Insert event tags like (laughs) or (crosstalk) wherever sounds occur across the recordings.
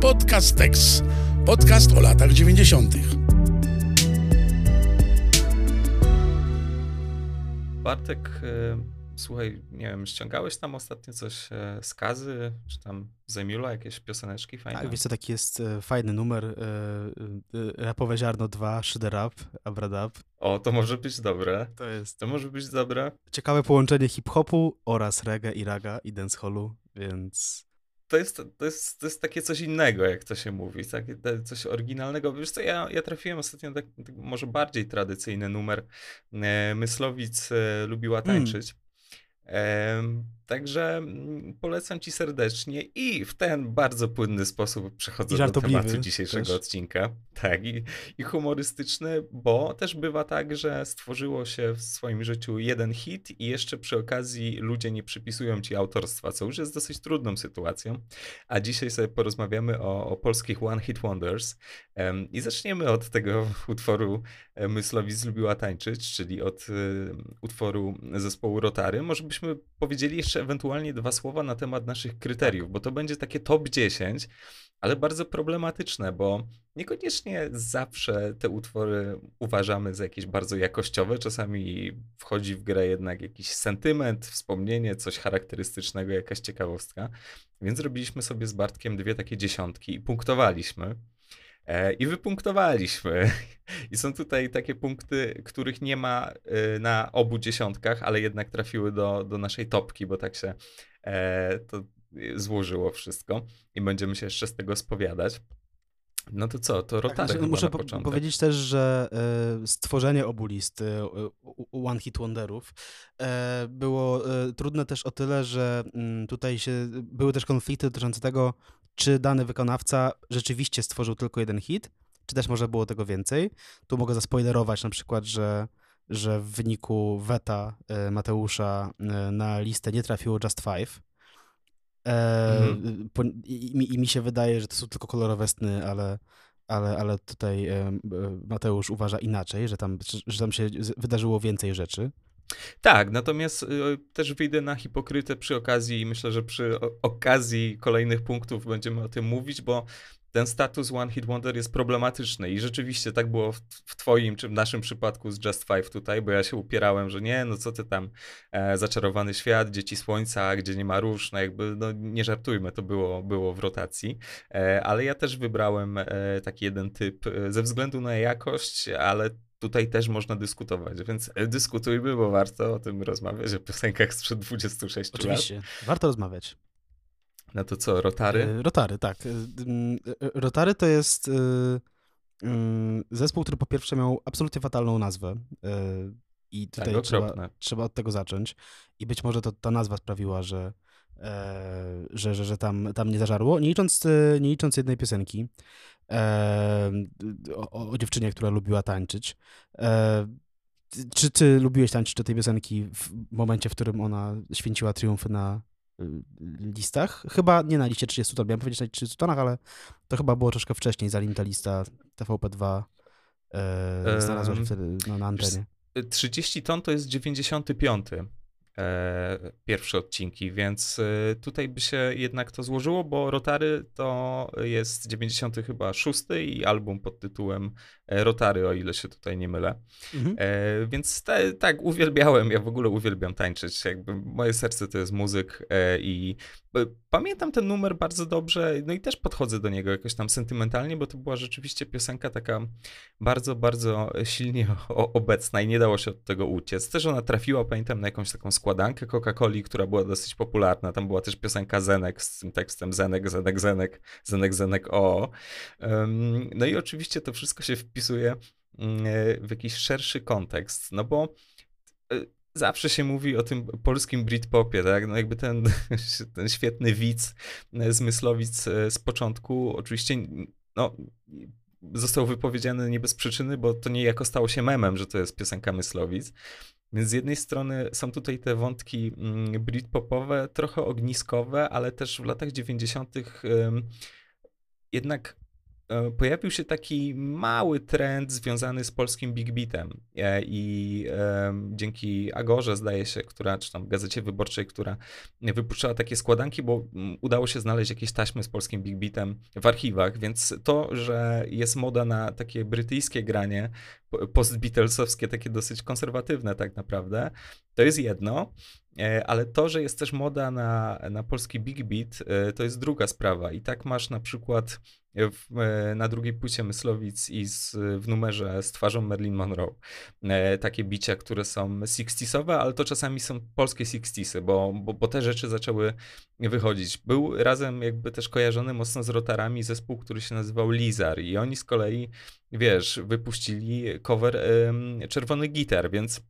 Podcastex. Podcast o latach 90. Bartek, e, słuchaj, nie wiem, ściągałeś tam ostatnio coś e, z Kazy, czy tam z Emila, jakieś pioseneczki fajne? Tak, wiesz co, taki jest e, fajny numer, Rapowe Ziarno 2, Szyder Rap, Abradab. O, to może być dobre. To jest To może być dobre. ciekawe połączenie hip-hopu oraz reggae i raga i dancehallu, więc To jest, to, jest, to jest takie coś innego, jak to się mówi, takie coś oryginalnego. Wiesz co, ja, ja trafiłem ostatnio na tak, tak może bardziej tradycyjny numer. E, Myslowic e, lubiła Hmm. tańczyć. Także mm, polecam ci serdecznie i w ten bardzo płynny sposób przechodzę do tematu dzisiejszego też. odcinka. Tak, i, i humorystyczny, bo też bywa tak, że stworzyło się w swoim życiu jeden hit i jeszcze przy okazji ludzie nie przypisują ci autorstwa, co już jest dosyć trudną sytuacją. A dzisiaj sobie porozmawiamy o, o polskich One Hit Wonders. Em, I zaczniemy od tego utworu e, Myslowic lubiła tańczyć, czyli od e, utworu zespołu Rotary. Może powiedzieli jeszcze ewentualnie dwa słowa na temat naszych kryteriów, bo to będzie takie top 10, ale bardzo problematyczne, bo niekoniecznie zawsze te utwory uważamy za jakieś bardzo jakościowe. Czasami wchodzi w grę jednak jakiś sentyment, wspomnienie, coś charakterystycznego, jakaś ciekawostka. Więc zrobiliśmy sobie z Bartkiem dwie takie dziesiątki i punktowaliśmy. E, I wypunktowaliśmy. (laughs) I są tutaj takie punkty, których nie ma e, na obu dziesiątkach, ale jednak trafiły do, do naszej topki, bo tak się e, to złożyło wszystko i będziemy się jeszcze z tego spowiadać. No to co, to Tak, Rotary znaczy, chyba muszę po- powiedzieć też, że e, stworzenie obu list u- One Hit Wonderów e, było trudne też o tyle, że mm, tutaj się były też konflikty dotyczące tego, czy dany wykonawca rzeczywiście stworzył tylko jeden hit, czy też może było tego więcej. Tu mogę zaspoilerować na przykład, że że w wyniku weta e, Mateusza e, na listę nie trafiło Just Five. E, Mhm. po, i, i, mi- się wydaje, że to są tylko kolorowe sny, ale, ale, ale tutaj Mateusz uważa inaczej, że tam, że, tam się wydarzyło więcej rzeczy. Tak, natomiast y, też wyjdę na hipokrytę przy okazji i myślę, że przy okazji kolejnych punktów będziemy o tym mówić, bo ten status One Hit Wonder jest problematyczny i rzeczywiście tak było w, w twoim czy w naszym przypadku z Just Five tutaj, bo ja się upierałem, że nie, no co ty tam, e, zaczarowany świat, dzieci słońca, gdzie nie ma róż, no jakby, no nie żartujmy, to było, było w rotacji, e, ale ja też wybrałem e, taki jeden typ e, ze względu na jakość, ale tutaj też można dyskutować, więc e, dyskutujmy, bo warto o tym rozmawiać, o piosenkach sprzed 26 lat. Oczywiście, warto rozmawiać. No to co, Rotary? E, Rotary, tak. E, Rotary to jest mm, zespół, który po pierwsze miał absolutnie fatalną nazwę. I Tak, tutaj trzeba, okropne. trzeba od tego zacząć. I być może to ta nazwa sprawiła, że, że, że, że tam, tam nie zażarło. Nie licząc, nie licząc jednej piosenki e, o, o dziewczynie, która lubiła tańczyć. E, czy ty lubiłeś tańczyć do tej piosenki w momencie, w którym ona święciła triumfy na y, listach? Chyba nie na liście 30 ton, miałem powiedzieć na 30 tonach, ale to chyba było troszkę wcześniej, zanim ta lista TVP2 e, znalazła się wtedy no, na antenie. 30 ton to jest 95 e, pierwsze odcinki, więc e, tutaj by się jednak to złożyło, bo Rotary to jest 90 chyba 6 i album pod tytułem e, Rotary, o ile się tutaj nie mylę. Mhm. E, więc te, tak, uwielbiałem, ja w ogóle uwielbiam tańczyć. Jakby moje serce to jest muzyk e, i e, pamiętam ten numer bardzo dobrze, no i też podchodzę do niego jakoś tam sentymentalnie, bo to była rzeczywiście piosenka taka bardzo, bardzo silnie o, obecna i nie dało się od tego uciec. Też ona trafiła, pamiętam, na jakąś taką składankę Coca-Coli, która była dosyć popularna. Tam była też piosenka Zenek z tym tekstem Zenek, Zenek, Zenek, Zenek, Zenek, o. No i oczywiście to wszystko się wpisuje mm, w jakiś szerszy kontekst, no bo e, zawsze się mówi o tym polskim Britpopie, tak? No jakby ten, (laughs) ten świetny widz e, z e, z początku oczywiście no, został wypowiedziany nie bez przyczyny, bo to niejako stało się memem, że to jest piosenka Myslowic. Więc z jednej strony są tutaj te wątki mm, Britpopowe, trochę ogniskowe, ale też w latach 90. ym, jednak pojawił się taki mały trend związany z polskim Big Beatem e, i dzięki Agorze, zdaje się, która, czy tam Gazecie Wyborczej, która wypuszczała takie składanki, bo udało się znaleźć jakieś taśmy z polskim Big Beatem w archiwach, więc to, że jest moda na takie brytyjskie granie, post-Beatlesowskie, takie dosyć konserwatywne tak naprawdę, to jest jedno. E, ale to, że jest też moda na, na polski big beat, e, to jest druga sprawa. I tak masz na przykład w, e, na drugiej płycie Myslowic i z, w numerze z twarzą Marilyn Monroe takie bicia, które są 60sowe, ale to czasami są polskie 60sy, bo, bo, bo te rzeczy zaczęły wychodzić. Był razem jakby też kojarzony mocno z rotarami zespół, który się nazywał Lizar i oni z kolei, wiesz, wypuścili cover Czerwony Gitar, więc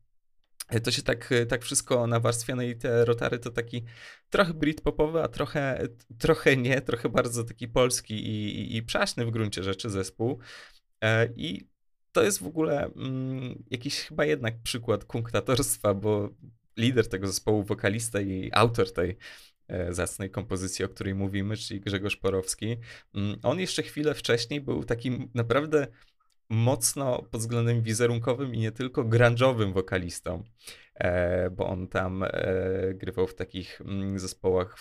to się tak, tak wszystko nawarstwia, no i te rotary to taki trochę britpopowy, a trochę, trochę nie, trochę bardzo taki polski i, i, i przaśny w gruncie rzeczy zespół. E, I to jest w ogóle mm, jakiś chyba jednak przykład kunktatorstwa, bo lider tego zespołu, wokalista i autor tej e, zacnej kompozycji, o której mówimy, czyli Grzegorz Porowski, mm, on jeszcze chwilę wcześniej był takim naprawdę mocno pod względem wizerunkowym i nie tylko grunge'owym wokalistą, e, bo on tam e, grywał w takich mm, zespołach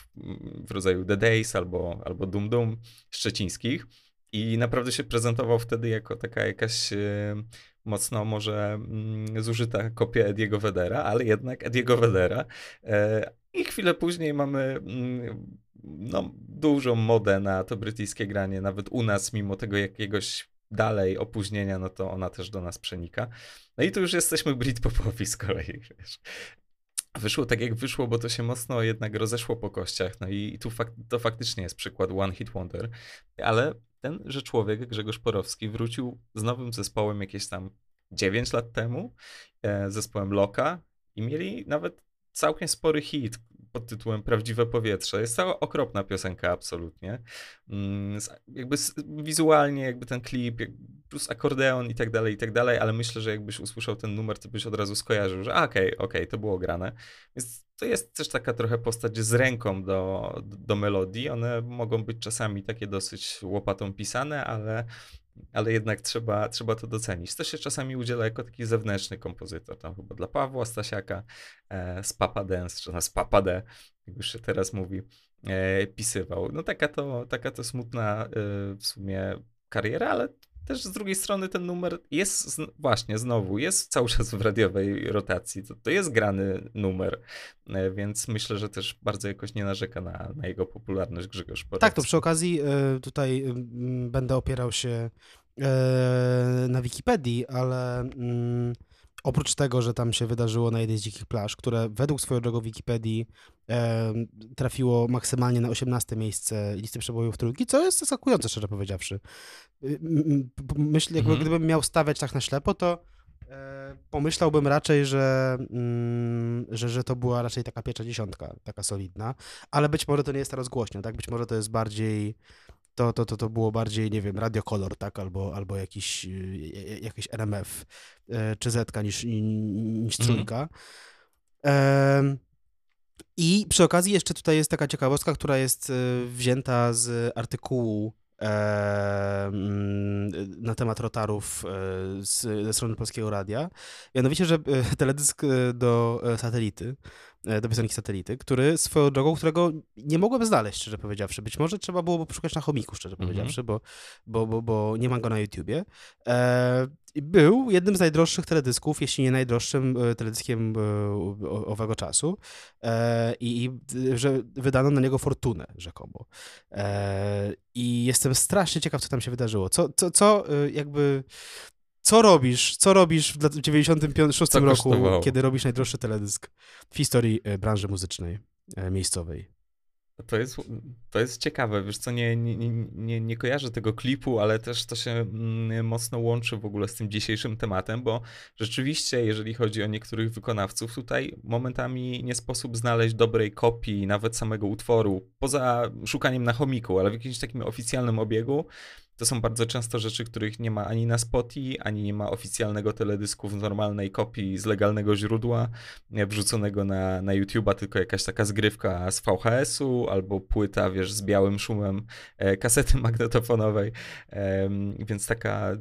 w rodzaju The Days albo, albo Dum Dum szczecińskich i naprawdę się prezentował wtedy jako taka jakaś e, mocno może mm, zużyta kopia Ediego Vedera, ale jednak Ediego Vedera. I chwilę później mamy mm, no, dużą modę na to brytyjskie granie, nawet u nas, mimo tego jakiegoś dalej opóźnienia, no to ona też do nas przenika. No i tu już jesteśmy Britpopowi z kolei, (laughs) wiesz. Wyszło tak jak wyszło, bo to się mocno jednak rozeszło po kościach. No i tu fak to faktycznie jest przykład One Hit Wonder. Ale tenże człowiek, Grzegorz Porowski, wrócił z nowym zespołem jakieś tam 9 lat temu, e, zespołem Loka i mieli nawet całkiem spory hit, pod tytułem Prawdziwe Powietrze. Jest to okropna piosenka, absolutnie. Mm, jakby wizualnie, jakby ten klip, plus akordeon i tak dalej, i tak dalej, ale myślę, że jakbyś usłyszał ten numer, to byś od razu skojarzył, że okej, okej, okay, to było grane. Więc to jest też taka trochę postać z ręką do, do melodii. One mogą być czasami takie dosyć łopatą pisane, ale ale jednak trzeba, trzeba to docenić. To się czasami udziela jako taki zewnętrzny kompozytor, tam chyba dla Pawła Stasiaka e, z Papa Dance, czy z Papa D, jak już się teraz mówi, e, pisywał. No taka to, taka to smutna e, w sumie kariera, ale też z drugiej strony ten numer jest właśnie znowu, jest cały (laughs) czas w radiowej rotacji. To, to jest grany numer, e, więc myślę, że też bardzo jakoś nie narzeka na, na jego popularność Grzegorz Porowski. Tak, to przy okazji e, tutaj będę opierał się e, na Wikipedii, ale mm, oprócz tego, że tam się wydarzyło na jednej z dzikich plaż, które według swojego Wikipedii e, trafiło maksymalnie na 18 miejsce listy przebojów trójki, co jest zaskakujące, szczerze powiedziawszy. Y, myślę, jakby mhm. gdybym miał stawiać tak na ślepo, to e, pomyślałbym raczej, że, mm, że, że to była raczej taka piecza dziesiątka, taka solidna, ale być może to nie jest ta rozgłośnia, tak? Być może to jest bardziej to, to, to, to było bardziej, nie wiem, radiokolor, tak, albo, albo jakiś, y, jakiś RMF e, czy Zetka niż, niż mhm. trójka. Mm. I przy okazji jeszcze tutaj jest taka ciekawostka, która jest e, wzięta z artykułu na temat rotarów e, z, ze strony Polskiego Radia. Mianowicie, że teledysk do satelity E, do piosenki Satelity, który swoją drogą, którego nie mogłem znaleźć, szczerze powiedziawszy. Być może trzeba było poszukać na chomiku, szczerze mm -hmm. powiedziawszy, bo, bo, bo, bo nie ma go na YouTubie. E, był jednym z najdroższych teledysków, jeśli nie najdroższym e, teledyskiem e, owego czasu e, i że wydano na niego fortunę rzekomo. E, I jestem strasznie ciekaw, co tam się wydarzyło. Co, co, co jakby co robisz, co robisz w 96 roku, kiedy robisz najdroższy teledysk w historii e, branży muzycznej e, miejscowej? To jest, to jest ciekawe, wiesz co, nie, nie, nie, nie kojarzę tego klipu, ale też to się mm, mocno łączy w ogóle z tym dzisiejszym tematem, bo rzeczywiście, jeżeli chodzi o niektórych wykonawców, tutaj momentami nie sposób znaleźć dobrej kopii nawet samego utworu, poza szukaniem na chomiku, ale w jakimś takim oficjalnym obiegu, to są bardzo często rzeczy, których nie ma ani na Spotify, ani nie ma oficjalnego teledysku w normalnej kopii z legalnego źródła, wrzuconego na, na YouTube'a, tylko jakaś taka zgrywka z VHS-u albo płyta, wiesz, z białym szumem e, kasety (laughs) magnetofonowej, więc taka,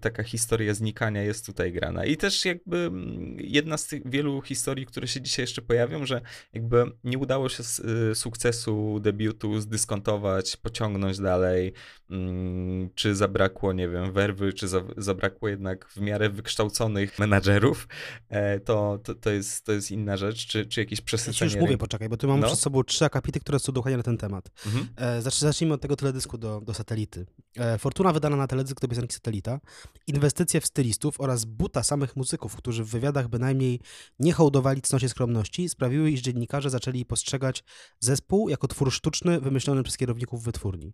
taka historia znikania jest tutaj grana. I też jakby mm, jedna z tych wielu historii, które się dzisiaj jeszcze pojawią, że jakby nie udało się z y, sukcesu debiutu zdyskontować, pociągnąć dalej, mm, czy zabrakło, nie wiem, werwy, czy zabrakło jednak w miarę wykształconych menadżerów, e, to, to, to, jest, to jest inna rzecz, czy, czy jakieś przesycenie. Ja już mówię, poczekaj, bo tu mam no? przed sobą trzy akapity, które są dokładnie na ten temat. Mhm. E, zacznijmy od tego teledysku do, do satelity. E, Fortuna wydana na teledysk do piosenki Satelita, inwestycje w stylistów oraz buta samych muzyków, którzy w wywiadach bynajmniej nie hołdowali cnocie skromności, sprawiły, iż dziennikarze zaczęli postrzegać zespół jako twór sztuczny wymyślony przez kierowników wytwórni.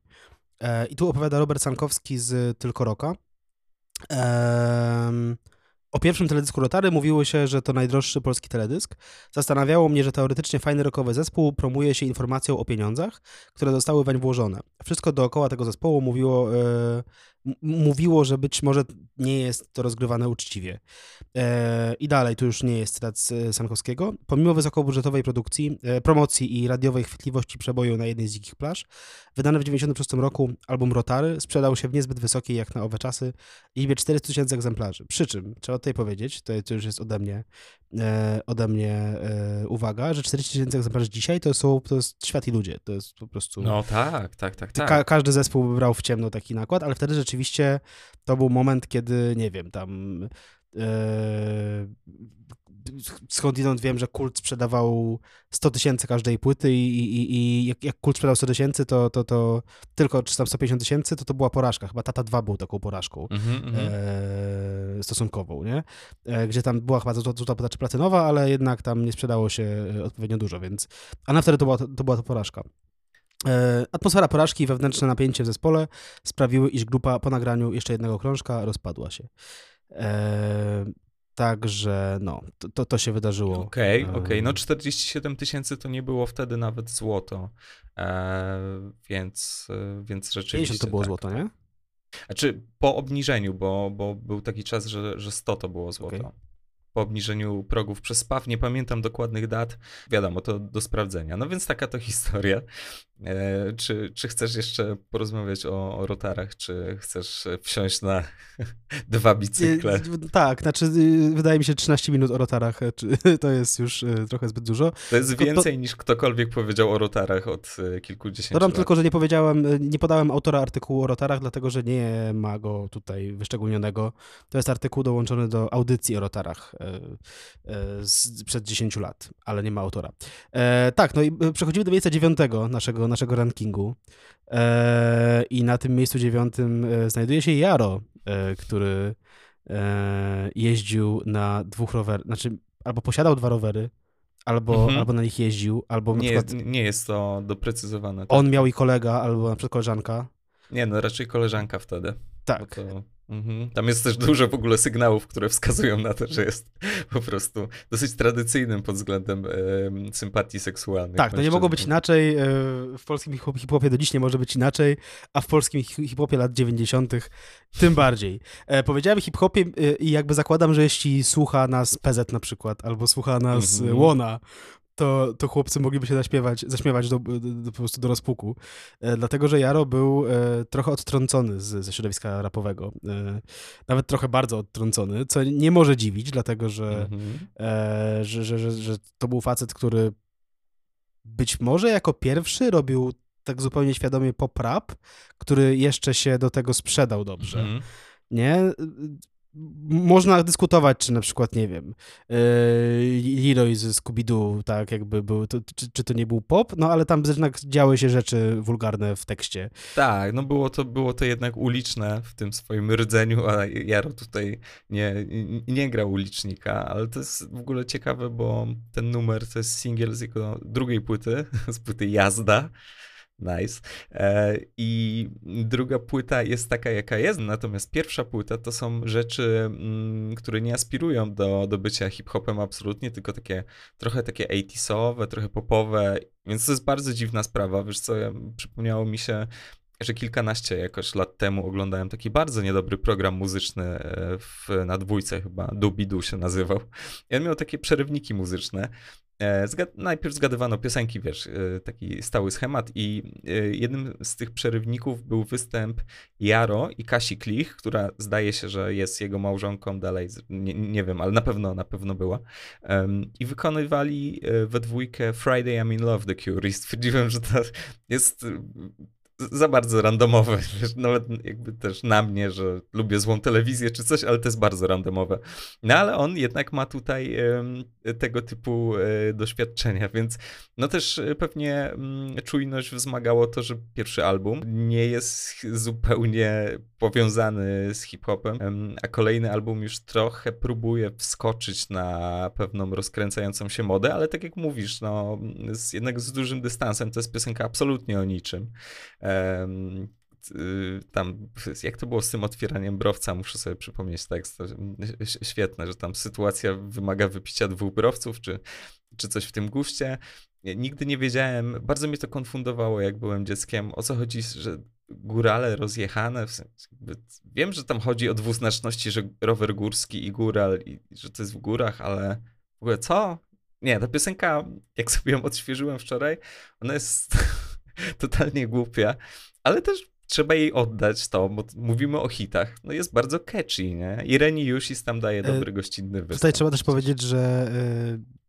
E, I tu opowiada Robert Sankowski z Tylko Roka. O pierwszym teledysku Rotary mówiło się, że to najdroższy polski teledysk. Zastanawiało mnie, że teoretycznie fajny rockowy zespół promuje się informacją o pieniądzach, które zostały weń włożone. Wszystko dookoła tego zespołu mówiło, e, mówiło, że być może nie jest to rozgrywane uczciwie. E, I dalej, tu już nie jest cytat z Sankowskiego. Pomimo wysokobudżetowej produkcji, e, promocji i radiowej chwytliwości przeboju na jednej z dzikich plaż, wydany w 1996 roku album Rotary sprzedał się w niezbyt wysokiej jak na owe czasy liczbie 400 tysięcy egzemplarzy. Przy czym, trzeba tutaj powiedzieć, to, to już jest ode mnie, e, ode mnie e, uwaga, że 40 tysięcy egzemplarzy dzisiaj to są, to jest świat i ludzie, to jest po prostu... No tak, tak, tak, tak. Ka każdy zespół brał w ciemno taki nakład, ale wtedy rzeczywiście to był moment, kiedy, nie wiem, tam e, skądinąd wiem, że Kult sprzedawał 100 tysięcy każdej płyty i, i, i jak, jak Kult sprzedał 100 tysięcy, to, to, to tylko czy tam 150 tysięcy, to to była porażka. Chyba Tata 2 był taką porażką mm -hmm. e, stosunkową, nie? E, gdzie tam była chyba złota płyta czy platynowa, ale jednak tam nie sprzedało się odpowiednio dużo, więc... A na wtedy to była to, była to porażka. E, atmosfera porażki i wewnętrzne napięcie w zespole sprawiły, iż grupa po nagraniu jeszcze jednego krążka rozpadła się. E, także no, to, to się wydarzyło. Okej, okay, okej. Okay. No 47 tysięcy to nie było wtedy nawet złoto, e, więc, więc rzeczywiście... 50 to było tak. złoto, nie? Znaczy po obniżeniu, bo, bo był taki czas, że, że 100 to było złoto. Okay po obniżeniu progów przez PAW. Nie pamiętam dokładnych dat. Wiadomo, to do sprawdzenia. No więc taka to (laughs) historia. E, czy, czy chcesz jeszcze porozmawiać o, o rotarach, czy chcesz wsiąść na (laughs) dwa bicykle? E, tak, znaczy y, wydaje mi się 13 minut o rotarach e, (laughs) to jest już trochę zbyt dużo. To jest więcej to... niż ktokolwiek powiedział o rotarach od kilkudziesięciu Dodam lat. tylko, że nie powiedziałem, nie podałem autora artykułu o rotarach, dlatego że nie ma go tutaj wyszczególnionego. To jest artykuł dołączony do audycji o rotarach z, przed 10 lat, ale nie ma autora. tak, no i przechodzimy do miejsca dziewiątego naszego naszego rankingu. E, I na tym miejscu dziewiątym e, znajduje się Jaro, e, który jeździł na dwóch rowerach, znaczy albo posiadał dwa rowery, albo, mhm. albo na nich jeździł, albo nie, przykład, nie jest to doprecyzowane. Tak? On miał i kolega, albo na przykład koleżanka. Nie, no raczej koleżanka wtedy. Tak. To... Mhm. Tam jest też dużo w ogóle sygnałów, które wskazują na to, że jest po prostu dosyć tradycyjnym pod względem e, sympatii seksualnych. Tak, to nie mogło być inaczej. E, w polskim hip-hopie do dziś nie może być inaczej, a w polskim hip-hopie lat 90. tym bardziej. E, powiedziałem hip-hopie e, i jakby zakładam, że jeśli słucha nas PZ na przykład, albo słucha nas mhm. Łona, to, to chłopcy mogliby się zaśpiewać, zaśmiewać do, do, do, po prostu do rozpuku. E, dlatego, że Jaro był e, trochę odtrącony z, ze środowiska rapowego. E, nawet trochę bardzo odtrącony, co nie może dziwić, dlatego, że, mhm. e, że, że, że, że to był facet, który być może jako pierwszy robił tak zupełnie świadomie pop-rap, który jeszcze się do tego sprzedał dobrze. Mhm. Nie? Można dyskutować, czy na przykład, nie wiem, yy, Leroy z Scooby-Doo, tak jakby był, to, czy, czy, to nie był pop, no ale tam jednak działy się rzeczy wulgarne w tekście. Tak, no było to, było to jednak uliczne w tym swoim rdzeniu, a Jaro tutaj nie, nie, grał ulicznika, ale to jest w ogóle ciekawe, bo ten numer to jest singiel z jego drugiej płyty, (laughs) z płyty Jazda, Nice. E, I druga płyta jest taka, jaka jest, natomiast pierwsza płyta to są rzeczy, mm, które nie aspirują do, do bycia hip-hopem absolutnie, tylko takie trochę takie 80sowe, trochę popowe, więc to jest bardzo dziwna sprawa. Wiesz co, przypomniało mi się że kilkanaście jakoś lat temu oglądałem taki bardzo niedobry program muzyczny e, w, na dwójce chyba, Dubidu się nazywał. I on miał takie przerywniki muzyczne. E, zgad najpierw zgadywano piosenki, wiesz, e, taki stały schemat i jednym z tych przerywników był występ Jaro i Kasi Klich, która zdaje się, że jest jego małżonką dalej, nie, nie wiem, ale na pewno, na pewno była. I wykonywali we dwójkę Friday I'm in Love The Cure i stwierdziłem, że to jest za bardzo randomowe, (laughs) wiesz, nawet jakby też na mnie, że lubię złą telewizję czy coś, ale to jest bardzo randomowe. No ale on jednak ma tutaj tego typu e, doświadczenia, więc no też e, pewnie mm, czujność wzmagało to, że pierwszy album nie jest zupełnie powiązany z hip-hopem, a kolejny album już trochę próbuje wskoczyć na pewną rozkręcającą się modę, ale tak jak mówisz, no z, jednak z dużym dystansem, to jest piosenka absolutnie o niczym. Y, tam, jak to było z tym otwieraniem browca, muszę sobie przypomnieć tekst, to świetne, że tam sytuacja wymaga wypicia dwóch browców, czy, czy coś w tym guście. Nigdy nie wiedziałem, bardzo mnie to konfundowało, jak byłem dzieckiem, o co chodzi, że górale rozjechane, w sensie, wiem, że tam chodzi o dwuznaczności, że rower górski i góral, i że to jest w górach, ale w ogóle co? Nie, ta piosenka, jak sobie ją odświeżyłem wczoraj, ona jest (laughs) totalnie głupia, ale też trzeba jej oddać to, bo mówimy o hitach. No jest bardzo catchy, nie? I Reni Jusis tam daje e, dobry gościnny występ. Tutaj trzeba też powiedzieć, że y,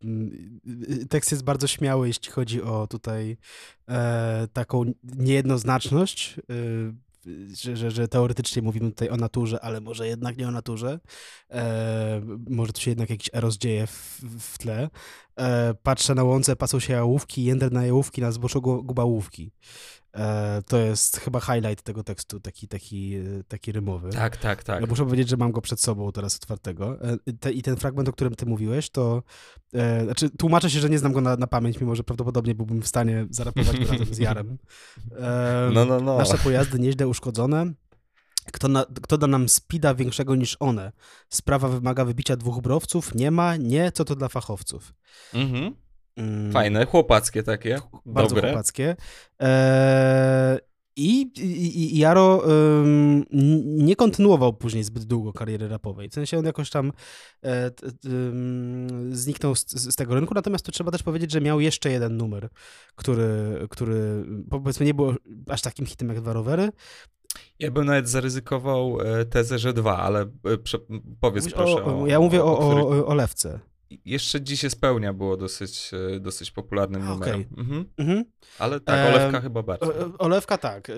tekst jest bardzo śmiały, jeśli chodzi o tutaj e, taką niejednoznaczność. Y, że, że, że, teoretycznie mówimy tutaj o naturze, ale może jednak nie o naturze. E, może tu się jednak jakiś eros dzieje w, w tle. E, patrzę na łące, pasą się jałówki, jędr na jałówki, na zboczu guba łówki. E, to jest chyba highlight tego tekstu, taki, taki, taki rymowy. Tak, tak, tak. Ja muszę powiedzieć, że mam go przed sobą teraz otwartego. E, te, I ten fragment, o którym ty mówiłeś, to e, znaczy tłumaczę się, że nie znam go na, na pamięć, mimo że prawdopodobnie byłbym w stanie zarapować go razem z Jarem. E, (laughs) no, no, no. Nasze pojazdy nieźle uszkodzone. Kto, na, kto da nam spida większego niż one? Sprawa wymaga wybicia dwóch browców? Nie ma? Nie, co to dla fachowców? Mhm. Mm. Fajne, chłopackie takie. Bardzo Dobre. chłopackie. Eee, i, i, i Jaro um, nie kontynuował później zbyt długo kariery rapowej. W sensie on jakoś tam e, zniknął z, z, tego rynku, natomiast tu trzeba też powiedzieć, że miał jeszcze jeden numer, który, który powiedzmy nie był aż takim hitem jak dwa rowery. Ja bym nawet zaryzykował e, tezę, że dwa, ale e, prze, powiedz Mówisz proszę o, o, Ja mówię o, o, o, o Lewce jeszcze dziś spełnia było dosyć, e, dosyć popularnym numerem. Okay. Mhm. Mhm. Ale tak, Olewka e, chyba bardziej. Olewka tak. E,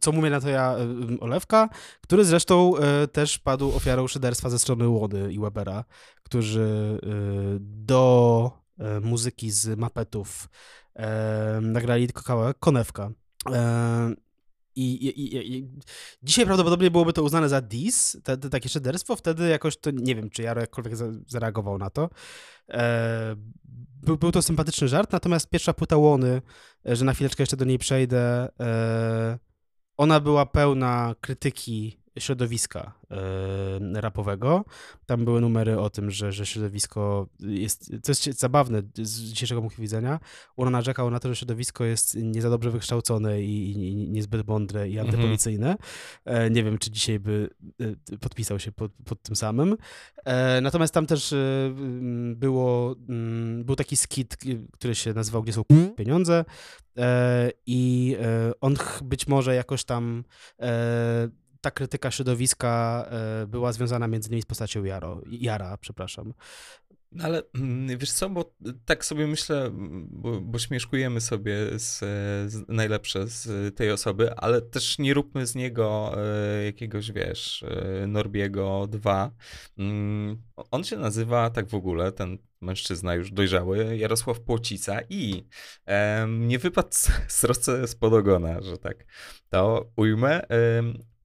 co mówię na to ja? Olewka, który zresztą też padł ofiarą szyderstwa ze strony Łody i Webera, którzy do muzyki z mapetów nagrali tylko kawałek Konewka. I, i, i, dzisiaj prawdopodobnie byłoby to uznane za dis, te, te, takie szyderstwo, wtedy jakoś to, nie wiem, czy Jaro jakkolwiek za, zareagował na to. E, był, był to sympatyczny żart, natomiast pierwsza płyta Łony, e, że na chwileczkę jeszcze do niej przejdę, e, ona była pełna krytyki środowiska e, rapowego. Tam były numery o tym, że, że środowisko jest, to jest zabawne z dzisiejszego punktu widzenia, ona narzekał na to, że środowisko jest nie za dobrze wykształcone i, i niezbyt mądre i mhm. antypolicyjne. E, nie wiem, czy dzisiaj by e, podpisał się pod, pod tym samym. Natomiast tam też było, był taki skit, który się nazywał Gdzie są pieniądze i on być może jakoś tam ta krytyka środowiska e, była związana między innymi z postacią Jaro, Jara, przepraszam. No ale mm, wiesz co, bo tak sobie myślę, bo, bo śmieszkujemy sobie z, z, najlepsze z tej osoby, ale też nie róbmy z niego e, jakiegoś, wiesz, e, Norbiego 2. Mm, on się nazywa tak w ogóle, ten mężczyzna już dojrzały, Jarosław Płocica i nie wypadł z spod ogona, że tak to ujmę.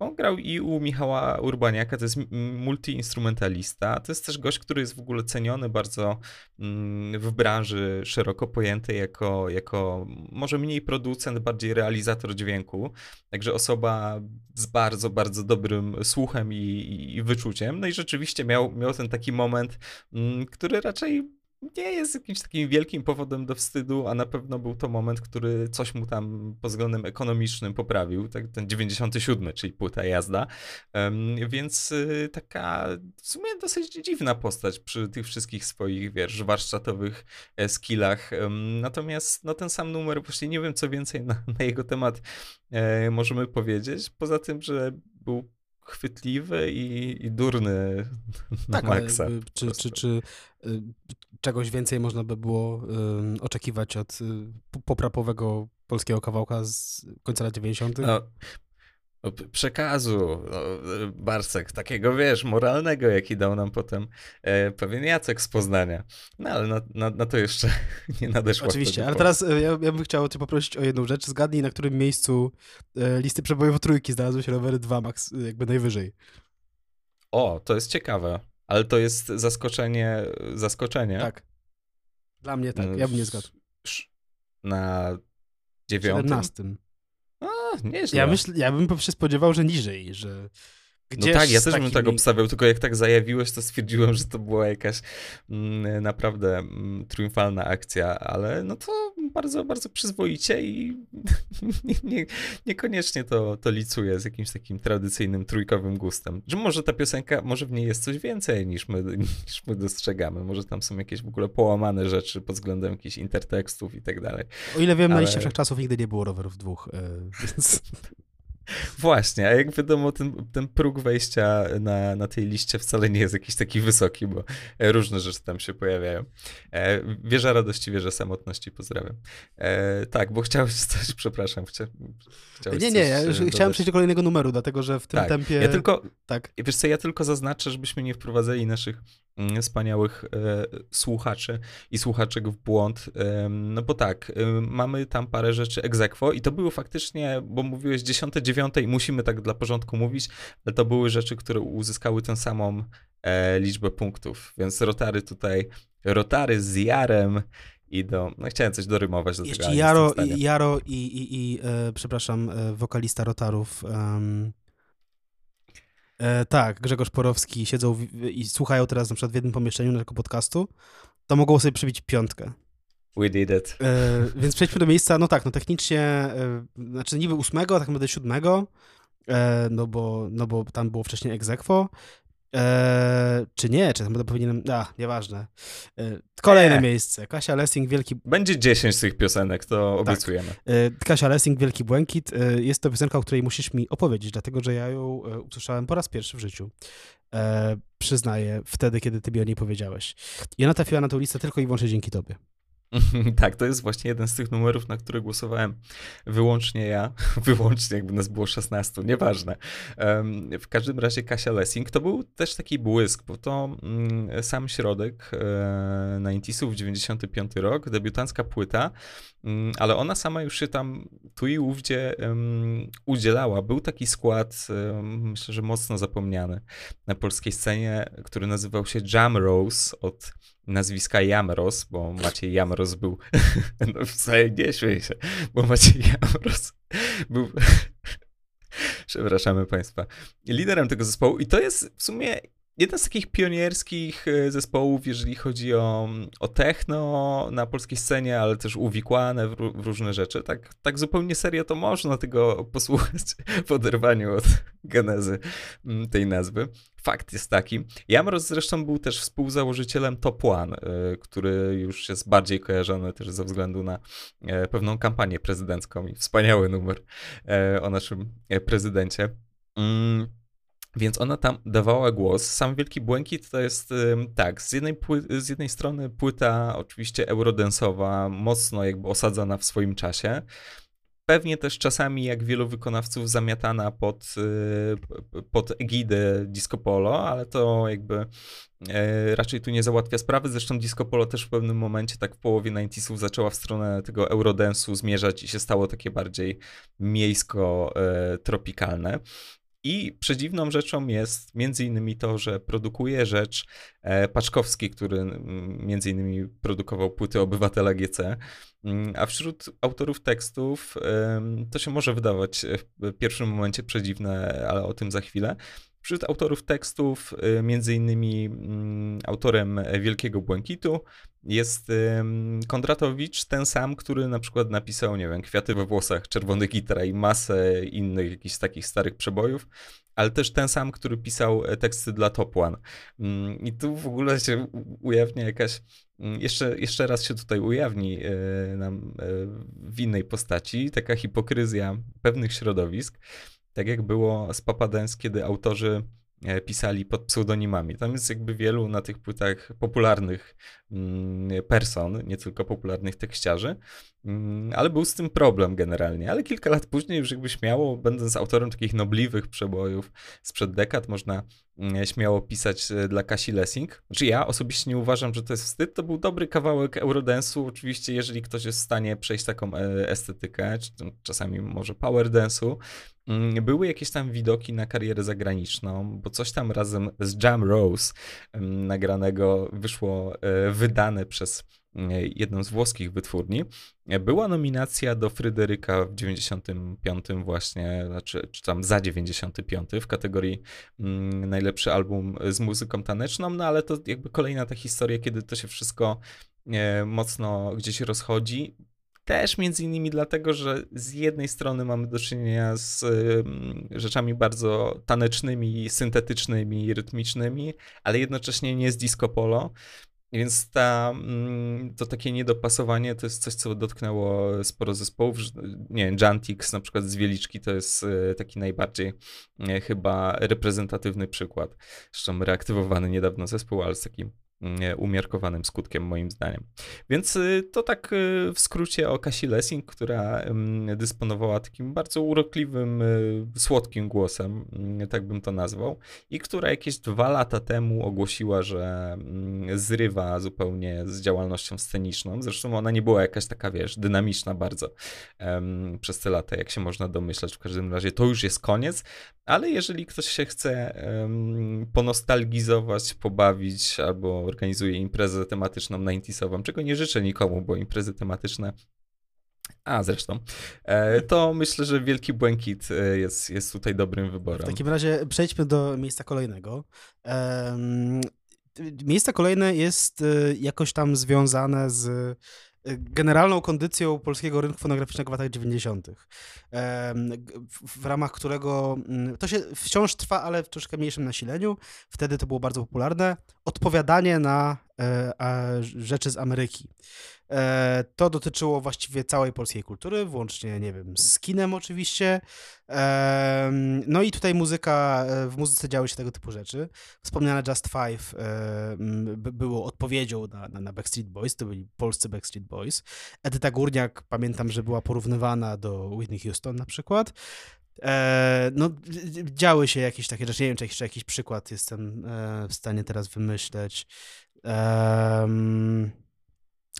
On grał i u Michała Urbaniaka, to jest multiinstrumentalista. To jest też gość, który jest w ogóle ceniony bardzo mm, w branży szeroko pojętej jako, jako może mniej producent, bardziej realizator dźwięku. Także osoba z bardzo, bardzo dobrym słuchem i, i wyczuciem. No i rzeczywiście miał, miał ten taki moment, mm, który raczej nie jest jakimś takim wielkim powodem do wstydu, a na pewno był to moment, który coś mu tam pod względem ekonomicznym poprawił, tak, ten 97, czyli płyta jazda, więc y, taka w sumie dosyć dziwna postać przy tych wszystkich swoich, wiesz, warsztatowych e, skillach, natomiast no ten sam numer, właśnie nie wiem co więcej na, na jego temat e, możemy powiedzieć, poza tym, że był chwytliwy i, i durny tak, maksa. Ale, czy, czy, czy, y, czegoś więcej można by było y, oczekiwać od y, poprapowego polskiego kawałka z końca lat 90.? No, no, przekazu, no, Barcek, takiego wiesz, moralnego, jaki dał nam potem e, pewien Jacek z Poznania. No ale na, na, na to jeszcze (laughs) nie nadeszło. Oczywiście, ale teraz e, ja, ja, bym chciał cię poprosić o jedną rzecz. Zgadnij, na którym miejscu e, listy przebojów trójki znalazły się rowery 2 max, jakby najwyżej. O, to jest ciekawe, ale to jest zaskoczenie, zaskoczenie. Tak. Dla mnie tak, ja bym nie zgadł. Na dziewiątym? 17. A, nieźle. Ja, myśl, ja bym się spodziewał, że niżej, że no tak, ja też bym tak obstawiał, tylko jak tak zajawiłeś, to stwierdziłem, że to była jakaś mm, naprawdę mm, triumfalna akcja, ale no to bardzo, bardzo przyzwoicie i (laughs) nie, nie, niekoniecznie to, to licuje z jakimś takim tradycyjnym trójkowym gustem. Że może ta piosenka, może w niej jest coś więcej niż my, (laughs) niż my dostrzegamy, może tam są jakieś w ogóle połamane rzeczy pod względem jakichś intertekstów i tak dalej. O ile wiem, ale... na liście wszechczasów nigdy nie było rowerów dwóch, yy, (laughs) więc... Właśnie, a jak wiadomo, ten, ten próg wejścia na, na tej liście wcale nie jest jakiś taki wysoki, bo różne rzeczy tam się pojawiają. E, wieża radości, wieża samotności, pozdrawiam. E, tak, bo chciałeś coś, (laughs) przepraszam, chcia, chciałeś Nie, nie, ja już e, chciałem przejść do kolejnego numeru, dlatego że w tym tak, tempie... Ja tylko, tak. wiesz co, ja tylko zaznaczę, żebyśmy nie wprowadzali naszych wspaniałych e, słuchaczy i słuchaczek w błąd, e, no bo tak, mamy tam parę rzeczy egzekwo i to były faktycznie, bo mówiłeś 10, 9 dziewiątej, musimy tak dla porządku mówić, ale to były rzeczy, które uzyskały tę samą e, liczbę punktów, więc rotary tutaj, rotary z Jarem idą, no chciałem coś dorymować do Jeszcze tego, Jaro, Jaro i, i, i e, przepraszam, e, wokalista rotarów, um... E, tak, Grzegorz Porowski siedzą w, i słuchają teraz na przykład w jednym pomieszczeniu naszego podcastu, to mogą sobie przybić piątkę. We did it. E, więc przejdźmy do miejsca, no tak, no technicznie, e, znaczy niby ósmego, tak naprawdę siódmego, e, no, bo, no bo tam było wcześniej egzekwo. E, czy nie, czy tam powinienem, a, nieważne. E, kolejne miejsce, Kasia Lessing, Wielki... Będzie 10 z tych piosenek, to tak. obiecujemy. E, Kasia Lessing, Wielki Błękit, jest to piosenka, o której musisz mi opowiedzieć, dlatego, że ja ją usłyszałem po raz pierwszy w życiu. przyznaję, wtedy, kiedy ty mi o niej powiedziałeś. I ona trafiła na tę listę tylko i wyłącznie dzięki tobie. (laughs) tak, to jest właśnie jeden z tych numerów, na który głosowałem wyłącznie ja. (laughs) Wyłącznie, jakby nas było 16, nieważne. W każdym razie Kasia Lessing to był też taki błysk, bo to mm, sam środek e, na Intisów 95 rok, debiutancka płyta, mm, ale ona sama już się tam tu i ówdzie udzielała. Był taki skład, um, myślę, że mocno zapomniany na polskiej scenie, który nazywał się Jam Rose od nazwiska Jamros, bo Maciej Jamros był, (laughs) no wcale nie śmiej się, bo Maciej Jamros był, (laughs) przepraszamy Państwa, liderem tego zespołu i to jest w sumie jeden z takich pionierskich e, zespołów, jeżeli chodzi o, o techno na polskiej scenie, ale też uwikłane w, w, różne rzeczy. Tak, tak zupełnie serio to można tego posłuchać w oderwaniu od genezy mm, tej nazwy. Fakt jest taki. Jamroz zresztą był też współzałożycielem Top One, e, który już jest bardziej kojarzony też ze względu na e, pewną kampanię prezydencką i wspaniały numer o naszym prezydencie. Mm. Więc ona tam dawała głos. Sam Wielki Błękit to jest tak, z jednej, z jednej strony płyta oczywiście eurodensowa, mocno jakby osadzona w swoim czasie. Pewnie też czasami, jak wielu wykonawców, zamiatana pod, y, pod egidę Disco Polo, ale to jakby e, raczej tu nie załatwia sprawy. Zresztą Disco Polo też w pewnym momencie, tak w połowie 90 zaczęła w stronę tego eurodensu zmierzać i się stało takie bardziej miejsko-tropikalne. I przedziwną rzeczą jest między innymi to, że produkuje rzecz e, Paczkowski, który między innymi produkował płyty Obywatela GC. Mm, a wśród autorów tekstów to się może wydawać w pierwszym momencie przedziwne, ale o tym za chwilę. Wśród autorów tekstów, y, między innymi mm, autorem Wielkiego Błękitu, jest Kondratowicz, ten sam, który na przykład napisał, nie wiem, Kwiaty we włosach, Czerwony gitara i masę innych jakichś takich starych przebojów, ale też ten sam, który pisał e, teksty dla Top One. Mm, I tu w ogóle się ujawnia jakaś, mm, jeszcze, jeszcze raz się tutaj ujawni e, nam e, w innej postaci, taka hipokryzja pewnych środowisk, tak jak było z Papa Dance, kiedy autorzy E, pisali pod pseudonimami. Tam jest jakby wielu na tych płytach popularnych mm, person, nie tylko popularnych tekściarzy, mm, ale był z tym problem generalnie. Ale kilka lat później już jakby śmiało, będąc autorem takich nobliwych przebojów sprzed dekad, można mm, śmiało pisać e, dla Kasi Lessing. Znaczy ja osobiście nie uważam, że to jest wstyd. To był dobry kawałek Eurodance'u. Oczywiście, jeżeli ktoś jest w stanie przejść taką e, estetykę, czy czasami może power dance'u, Mm, były jakieś tam widoki na karierę zagraniczną, bo coś tam razem z Jam Rose nagranego wyszło e, wydane przez e, jedną z włoskich wytwórni. Była nominacja do Fryderyka w 95 właśnie, znaczy, czy tam za 95 w kategorii mm, najlepszy album z muzyką taneczną, no ale to jakby kolejna ta historia, kiedy to się wszystko e, mocno gdzieś rozchodzi. Też między innymi dlatego, że z jednej strony mamy do czynienia z rzeczami bardzo tanecznymi, syntetycznymi, rytmicznymi, ale jednocześnie nie z disco polo. Więc ta, mm, to takie niedopasowanie to jest coś, co dotknęło sporo zespołów. Nie wiem, Jantix na przykład z Wieliczki to jest e, taki najbardziej e, chyba reprezentatywny przykład. Zresztą reaktywowany niedawno zespół, ale z takim umiarkowanym skutkiem, moim zdaniem. Więc y, to tak y, w skrócie o Kasi Lessing, która dysponowała takim bardzo urokliwym, y, słodkim głosem, tak bym to nazwał, i która jakieś dwa lata temu ogłosiła, że zrywa zupełnie z działalnością sceniczną. Zresztą ona nie była jakaś taka, wiesz, dynamiczna bardzo przez te lata, jak się można domyślać. W każdym razie to już jest koniec, ale jeżeli ktoś się chce ponostalgizować, pobawić albo organizuje imprezę tematyczną 90 czego nie życzę nikomu, bo imprezy tematyczne a zresztą, e, to myślę, że Wielki Błękit e, jest, jest tutaj dobrym wyborem. W takim razie przejdźmy do miejsca kolejnego. Miejsce kolejne jest e, jakoś tam związane z generalną kondycją polskiego rynku fonograficznego w latach 90., w ramach którego mm, to się wciąż trwa, ale w troszkę mniejszym nasileniu. Wtedy to było bardzo popularne. Odpowiadanie na rzeczy z Ameryki. E, to dotyczyło właściwie całej polskiej kultury, włącznie, nie wiem, z kinem oczywiście. No i tutaj muzyka, e, w muzyce działy się tego typu rzeczy. Wspomniane Just Five było odpowiedzią na, na, na Backstreet Boys, to byli polscy Backstreet Boys. Edyta Górniak, pamiętam, że była porównywana do Whitney Houston na przykład. E, no, działy się jakieś takie rzeczy. Nie wiem, czy czy jakiś przykład jestem e, w stanie teraz wymyśleć. Um,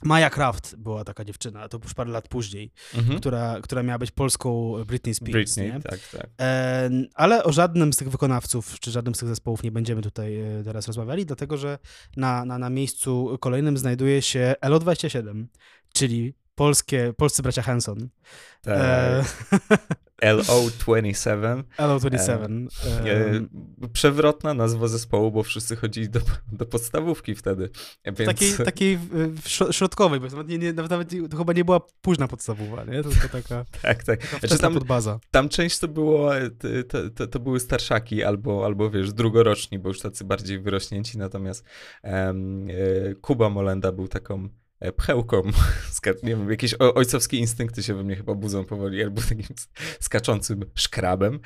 Maja Kraft była taka dziewczyna, to już parę lat później, mhm. która, która miała być polską Britney Spears. Britney, nie? tak, tak. E, ale o żadnym z tych wykonawców, czy żadnym z tych zespołów nie będziemy tutaj e, teraz rozmawiali, dlatego że na, na, na miejscu kolejnym znajduje się LO27, czyli polskie, polscy bracia Hanson. Tak. E, (laughs) LO27. LO27. E, przewrotna nazwa zespołu, bo wszyscy chodzili do, do podstawówki wtedy. Więc... Takiej, takiej środkowej, bo nawet, nie, nie, nawet to chyba nie była późna podstawowa, nie? Tylko taka, (laughs) tak, tak. Taka znaczy tam, podbaza. Tam część to było, to, to, to, były starszaki albo, albo wiesz, drugoroczni, bo już tacy bardziej wyrośnięci, natomiast um, Kuba Molenda był taką E, pchełką, (laughs) nie wiem, jakieś ojcowskie instynkty się we mnie chyba budzą powoli, albo takim skaczącym szkrabem.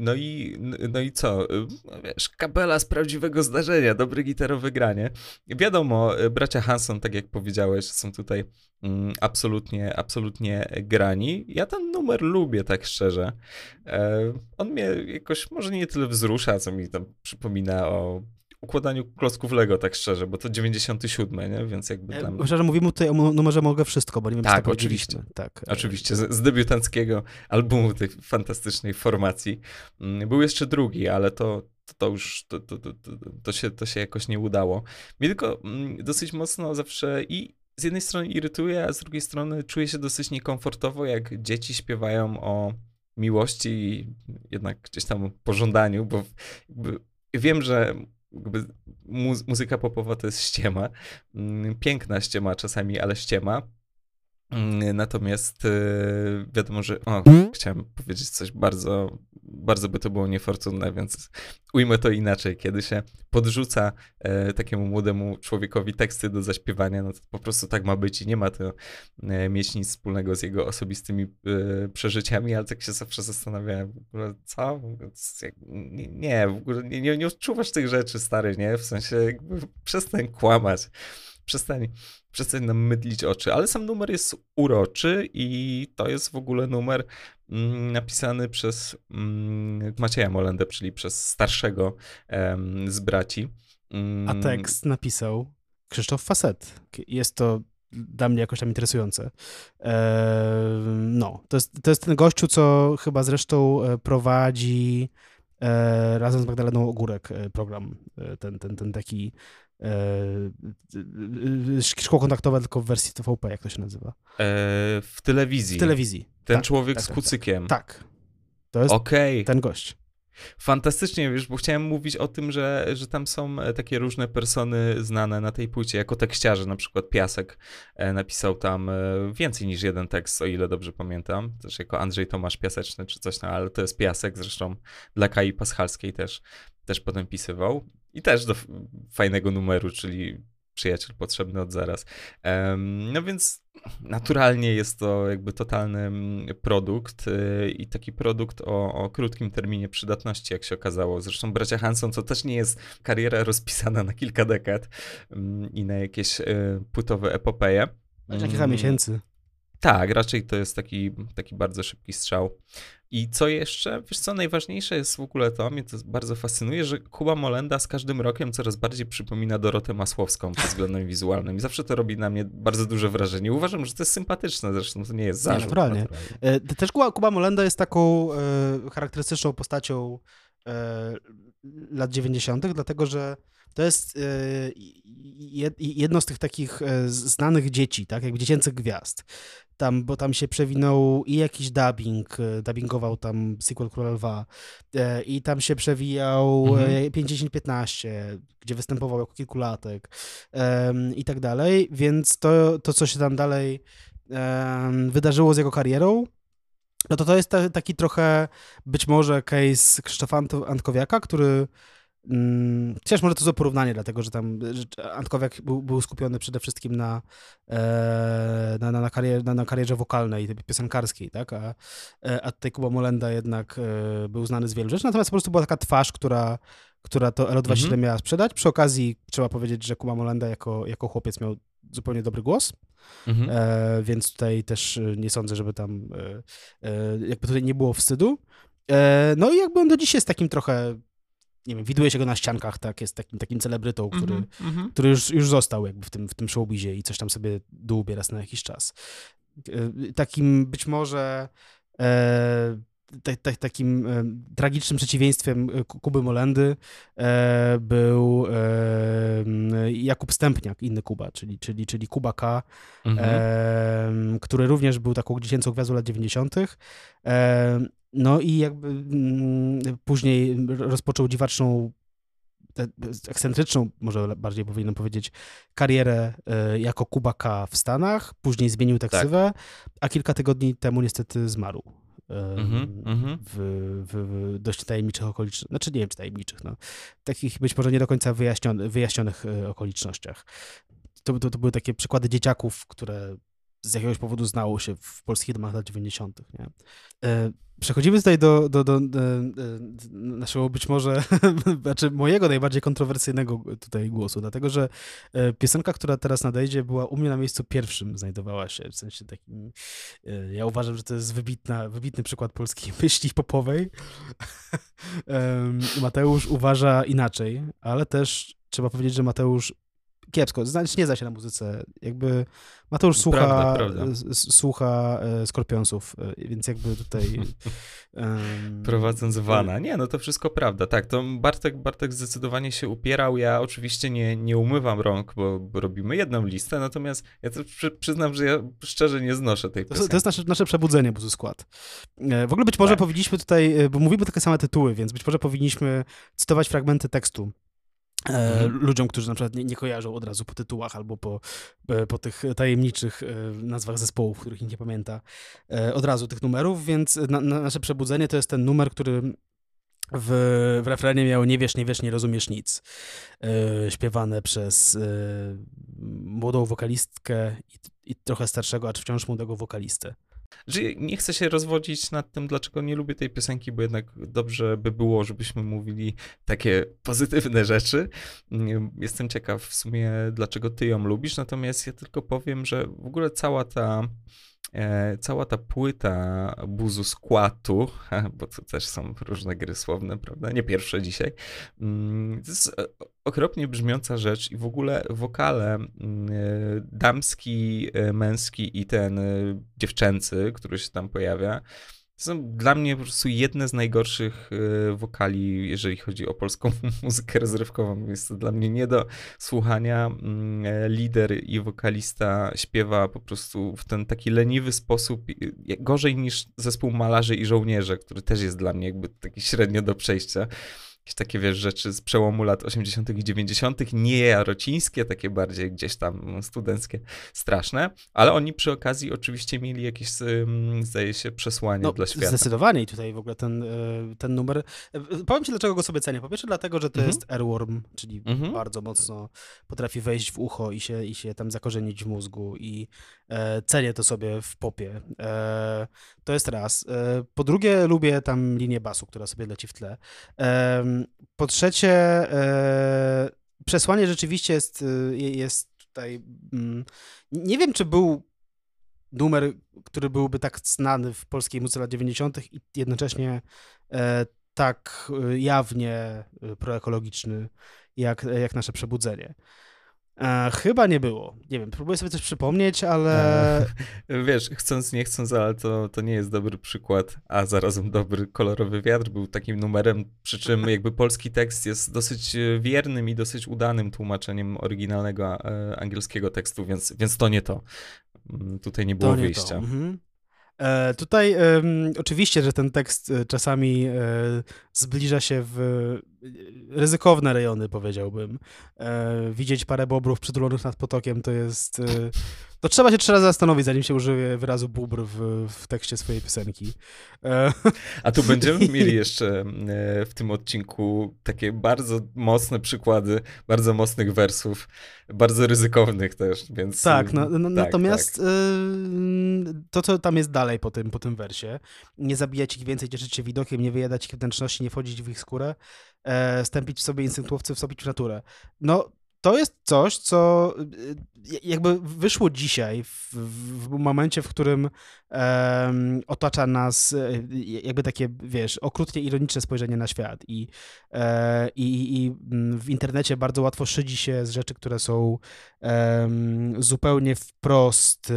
No i, no i co? No wiesz, kapela z prawdziwego zdarzenia, dobre gitarowe granie. Wiadomo, bracia Hanson, tak jak powiedziałeś, są tutaj mm, absolutnie, absolutnie grani. Ja ten numer lubię, tak szczerze. E, on mnie jakoś może nie tyle wzrusza, co mi tam przypomina o układaniu klocków Lego, tak szczerze, bo to 97, nie? Więc jakby tam... Szczerze mówimy tutaj o numerze Mogę Wszystko, bo nie wiem, tak, oczywiście. Tak, oczywiście, z, z debiutanckiego albumu tej fantastycznej formacji. Mm, był jeszcze drugi, ale to, to, to już to, to, to, to, się, to się jakoś nie udało. Mi tylko mm, dosyć mocno zawsze i z jednej strony irytuje, a z drugiej strony czuję się dosyć niekomfortowo, jak dzieci śpiewają o miłości i jednak gdzieś tam pożądaniu, bo wiem, że muzyka popowa to jest ściema. Mm, piękna ściema czasami, ale ściema. Mm, natomiast y, wiadomo, że. O, chciałem powiedzieć coś bardzo, bardzo by to było niefortunne, więc ujmę to inaczej. Kiedy się podrzuca e, takiemu młodemu człowiekowi teksty do zaśpiewania, no to po prostu tak ma być i nie ma to e, mieć nic wspólnego z jego osobistymi e, przeżyciami, ale tak się zawsze zastanawiałem, w ogóle co? Nie, w ogóle nie, nie, nie odczuwasz tych rzeczy, stary, nie? W sensie jakby przestań kłamać przestań, przestań nam mydlić oczy. Ale sam numer jest uroczy i to jest w ogóle numer mm, napisany przez mm, Macieja Molendę, czyli przez starszego em, z braci. Mm. A tekst napisał Krzysztof Facet. Jest to dla mnie jakoś tam interesujące. No, to jest, to jest ten gościu, co chyba zresztą e, prowadzi e, razem z Magdaleną Ogórek e, program, ten, ten, ten taki szkło kontaktowe, tylko w wersji TVP, jak to się nazywa? E, w telewizji. W telewizji. Ten tak, człowiek tak, z tak, tak. kucykiem. Tak. To jest okay. ten gość. Fantastycznie, wiesz, bo chciałem mówić o tym, że, że tam są e, takie różne persony znane na tej płycie, jako tekściarze, na przykład Piasek napisał tam więcej niż jeden tekst, o ile dobrze pamiętam, też jako Andrzej Tomasz Piaseczny czy coś, no ale to jest Piasek, zresztą dla Kai Paschalskiej też, też potem pisywał. I też do fajnego numeru, czyli przyjaciel potrzebny od zaraz. No więc naturalnie jest to jakby totalny mm, produkt y, i taki produkt o, o, krótkim terminie przydatności, jak się okazało. Zresztą bracia Hanson to też nie jest kariera (laughs) rozpisana na kilka dekad mm, i na jakieś y, płytowe epopeje. Na kilka miesięcy. Tak, raczej to jest taki, taki bardzo szybki strzał. I co jeszcze? Wiesz co, najważniejsze jest w ogóle to, mnie to bardzo fascynuje, że Kuba Molenda z każdym rokiem coraz bardziej przypomina Dorotę Masłowską pod względem (laughs) wizualnym. I zawsze to robi na mnie bardzo duże wrażenie. Uważam, że to jest sympatyczne, zresztą to nie jest zarzut. Nie, naturalnie. E, też Kuba, Kuba Molenda jest taką e, charakterystyczną postacią e, lat 90., dlatego że to jest jedno z tych takich znanych dzieci, tak, jakby dziecięcych gwiazd tam, bo tam się przewinął i jakiś dubbing, e, dubbingował tam sequel Króla Lwa e, i tam się przewijał mhm. 50-15, e, gdzie występował jako kilkulatek i tak dalej, więc to, to co się tam dalej wydarzyło z jego karierą, no to to jest taki trochę być może case Krzysztofa Antkowiaka, który Mm, chociaż może to za porównanie, dlatego że tam Antkowiak był, był skupiony przede wszystkim na, e, na, na, na, karier, na, na karierze wokalnej, piosenkarskiej, tak? A, e, a tutaj Kuba Molenda jednak e, był znany z wielu rzeczy, natomiast po prostu była taka twarz, która, która to LO27 mhm. miała sprzedać. Przy okazji trzeba powiedzieć, że Kuba Molenda jako, jako chłopiec miał zupełnie dobry głos, mhm. e, więc tutaj też nie sądzę, żeby tam jakby tutaj nie było wstydu. no i jakby on do dziś jest takim trochę nie wiem, widuje się go na ściankach, tak, jest takim, takim celebrytą, który, mm -hmm. który już, już został jakby w tym, w tym showbizie i coś tam sobie dłubie raz na jakiś czas. E, takim być może e, te, te, takim e, tragicznym przeciwieństwem e, Kuby Molendy e, był e, Jakub Stępniak, inny Kuba, czyli, czyli, czyli Kuba K., mhm. który również był taką dziecięcą gwiazdą lat 90. No i jakby mm, później rozpoczął dziwaczną, ekscentryczną, może bardziej powinienem powiedzieć, karierę e, jako Kubaka w Stanach. Później zmienił teksywę, tak. a kilka tygodni temu niestety zmarł. Mm -hmm. w, w, dość tajemniczych okolicznościach, znaczy nie wiem czy tajemniczych, no, takich być może nie do końca wyjaśnionych, wyjaśnionych e, okolicznościach. To, to, to były takie przykłady dzieciaków, które z jakiegoś powodu znało się w polskich domach lat 90. Nie? E, przechodzimy tutaj do, do, do, do, naszego być może, (laughs) znaczy mojego najbardziej kontrowersyjnego tutaj głosu, dlatego że e, piosenka, która teraz nadejdzie, była u mnie na miejscu pierwszym, znajdowała się, w sensie takim, e, ja uważam, że to jest wybitna, wybitny przykład polskiej (laughs) myśli popowej. (laughs) Mateusz uważa inaczej, ale też trzeba powiedzieć, że Mateusz kiepsko, znaczy nie zna się na muzyce. Jakby Mateusz słucha, Prawda, prawda. słucha e, Skorpionsów, e, więc jakby tutaj... (laughs) em, Prowadząc wana. Nie, no to wszystko prawda. Tak, to Bartek, Bartek zdecydowanie się upierał. Ja oczywiście nie, nie umywam rąk, bo, bo robimy jedną listę, natomiast ja to przy, przyznam, że ja szczerze nie znoszę tej piosenki. to jest nasze, nasze przebudzenie, Buzu Skład. E, W ogóle być może Tak. powinniśmy tutaj, e, bo mówimy takie same tytuły, więc być może powinniśmy cytować fragmenty tekstu e, Mhm. ludziom, którzy na przykład nie, nie kojarzą od razu po tytułach albo po, e, po tych tajemniczych e, nazwach zespołów, których nikt nie pamięta e, od razu tych numerów, więc na, na nasze przebudzenie to jest ten numer, który w, w refrenie miał Nie wiesz, nie wiesz, nie rozumiesz nic. E, śpiewane przez e, młodą wokalistkę i, i trochę starszego, acz wciąż młodego wokalistę. Że nie chcę się rozwodzić nad tym, dlaczego nie lubię tej piosenki, bo jednak dobrze by było, żebyśmy mówili takie pozytywne rzeczy. Jestem ciekaw w sumie, dlaczego ty ją lubisz, natomiast ja tylko powiem, że w ogóle cała ta cała ta płyta buzu skłatu, bo to też są różne gry słowne, prawda? Nie pierwsze dzisiaj. Mm, To jest e, okropnie brzmiąca rzecz i w ogóle wokale mm, e, damski, e, męski i ten e, dziewczęcy, który się tam pojawia, są dla mnie po prostu jedne z najgorszych e, wokali, jeżeli chodzi o polską (laughs) muzykę rozrywkową. Jest to dla mnie nie do słuchania. Mm, e, Lider i wokalista śpiewa po prostu w ten taki leniwy sposób, jak- gorzej niż zespół malarzy i żołnierze, który też jest dla mnie jakby taki średnio do przejścia. Jakieś takie, wiesz, rzeczy z przełomu lat 80. i 90., nie jarocińskie, takie bardziej gdzieś tam studenckie, straszne, ale oni przy okazji oczywiście mieli jakieś, zdaje się, przesłanie No, dla świata. zdecydowanie i tutaj w ogóle ten, e, ten numer. e, Powiem ci, dlaczego go sobie cenię. Po pierwsze, dlatego, że to Mhm. jest airworm, czyli Mhm. bardzo mocno potrafi wejść w ucho i się, i się tam zakorzenić w mózgu i e, cenię to sobie w popie. E, to jest raz. E, po drugie, lubię tam linię basu, która sobie leci w tle. E, po trzecie, e, przesłanie rzeczywiście jest, e, jest tutaj. Mm, nie wiem, czy był numer, który byłby tak znany w polskiej muzyce lat 90. i jednocześnie e, tak jawnie proekologiczny jak, jak nasze przebudzenie. E, chyba nie było. Nie wiem, próbuję sobie coś przypomnieć, ale E, (laughs) Wiesz, chcąc, nie chcąc, ale to, to nie jest dobry przykład, a zarazem dobry kolorowy wiatr był takim numerem, przy czym (laughs) jakby polski tekst jest dosyć e, wiernym i dosyć udanym tłumaczeniem oryginalnego e, angielskiego tekstu, więc, więc to nie to. Mm, Tutaj nie było to nie wyjścia. Mhm. E, tutaj em, oczywiście, że ten tekst e, czasami e, zbliża się w e, ryzykowne rejony, powiedziałbym. E, widzieć parę bobrów przytulonych nad potokiem to jest... E, to trzeba się trzy razy zastanowić, zanim się użyje wyrazu bóbr w, w tekście swojej piosenki. E, A tu będziemy (laughs) mieli jeszcze e, w tym odcinku takie bardzo mocne przykłady, bardzo mocnych wersów, bardzo ryzykownych też, więc... Tak, e, na, na, tak, natomiast tak. y, to, co tam jest dalej po tym, po tym wersie, nie zabijać ich więcej, cieszyć się widokiem, nie wyjadać ich wnętrzności, nie wchodzić w ich skórę, e, stępić w sobie instynktowcy, wstąpić w naturę. No, to jest coś, co y, jakby wyszło dzisiaj, w, w w momencie, w którym otacza nas e, jakby takie, wiesz, okrutnie ironiczne spojrzenie na świat i, e, i, i- mm, w internecie bardzo łatwo szydzi się z rzeczy, które są zupełnie wprost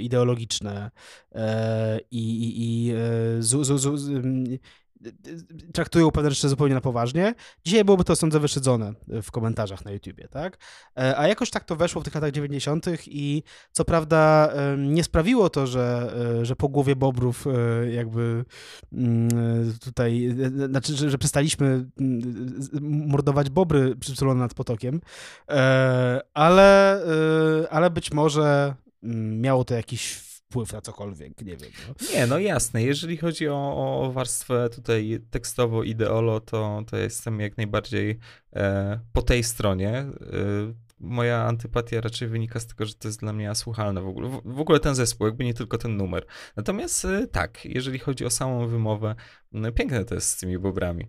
ideologiczne e, i, i, i e, zu, zu, zu, z- traktują pewne rzeczy zupełnie na poważnie. Dzisiaj byłoby to, sądzę, wyszydzone w komentarzach na YouTubie, tak? E, A jakoś tak to weszło w tych latach 90. i co prawda em, nie sprawiło to, że, e, że po głowie bobrów e, jakby mm, e, tutaj, e, znaczy, że, przestaliśmy mm, mordować bobry przytulone nad potokiem, E, ale, e, ale być może mm, miało to jakiś wpływ na cokolwiek, nie wiem. No. Nie, no jasne. Jeżeli chodzi o, o warstwę tutaj tekstowo-ideolo, to, to jestem jak najbardziej e, po tej stronie. E, moja antypatia raczej wynika z tego, że to jest dla mnie asłuchalne w ogóle. W, w ogóle ten zespół, jakby nie tylko ten numer. Natomiast e, tak, jeżeli chodzi o samą wymowę, no, piękne to jest z tymi bobrami.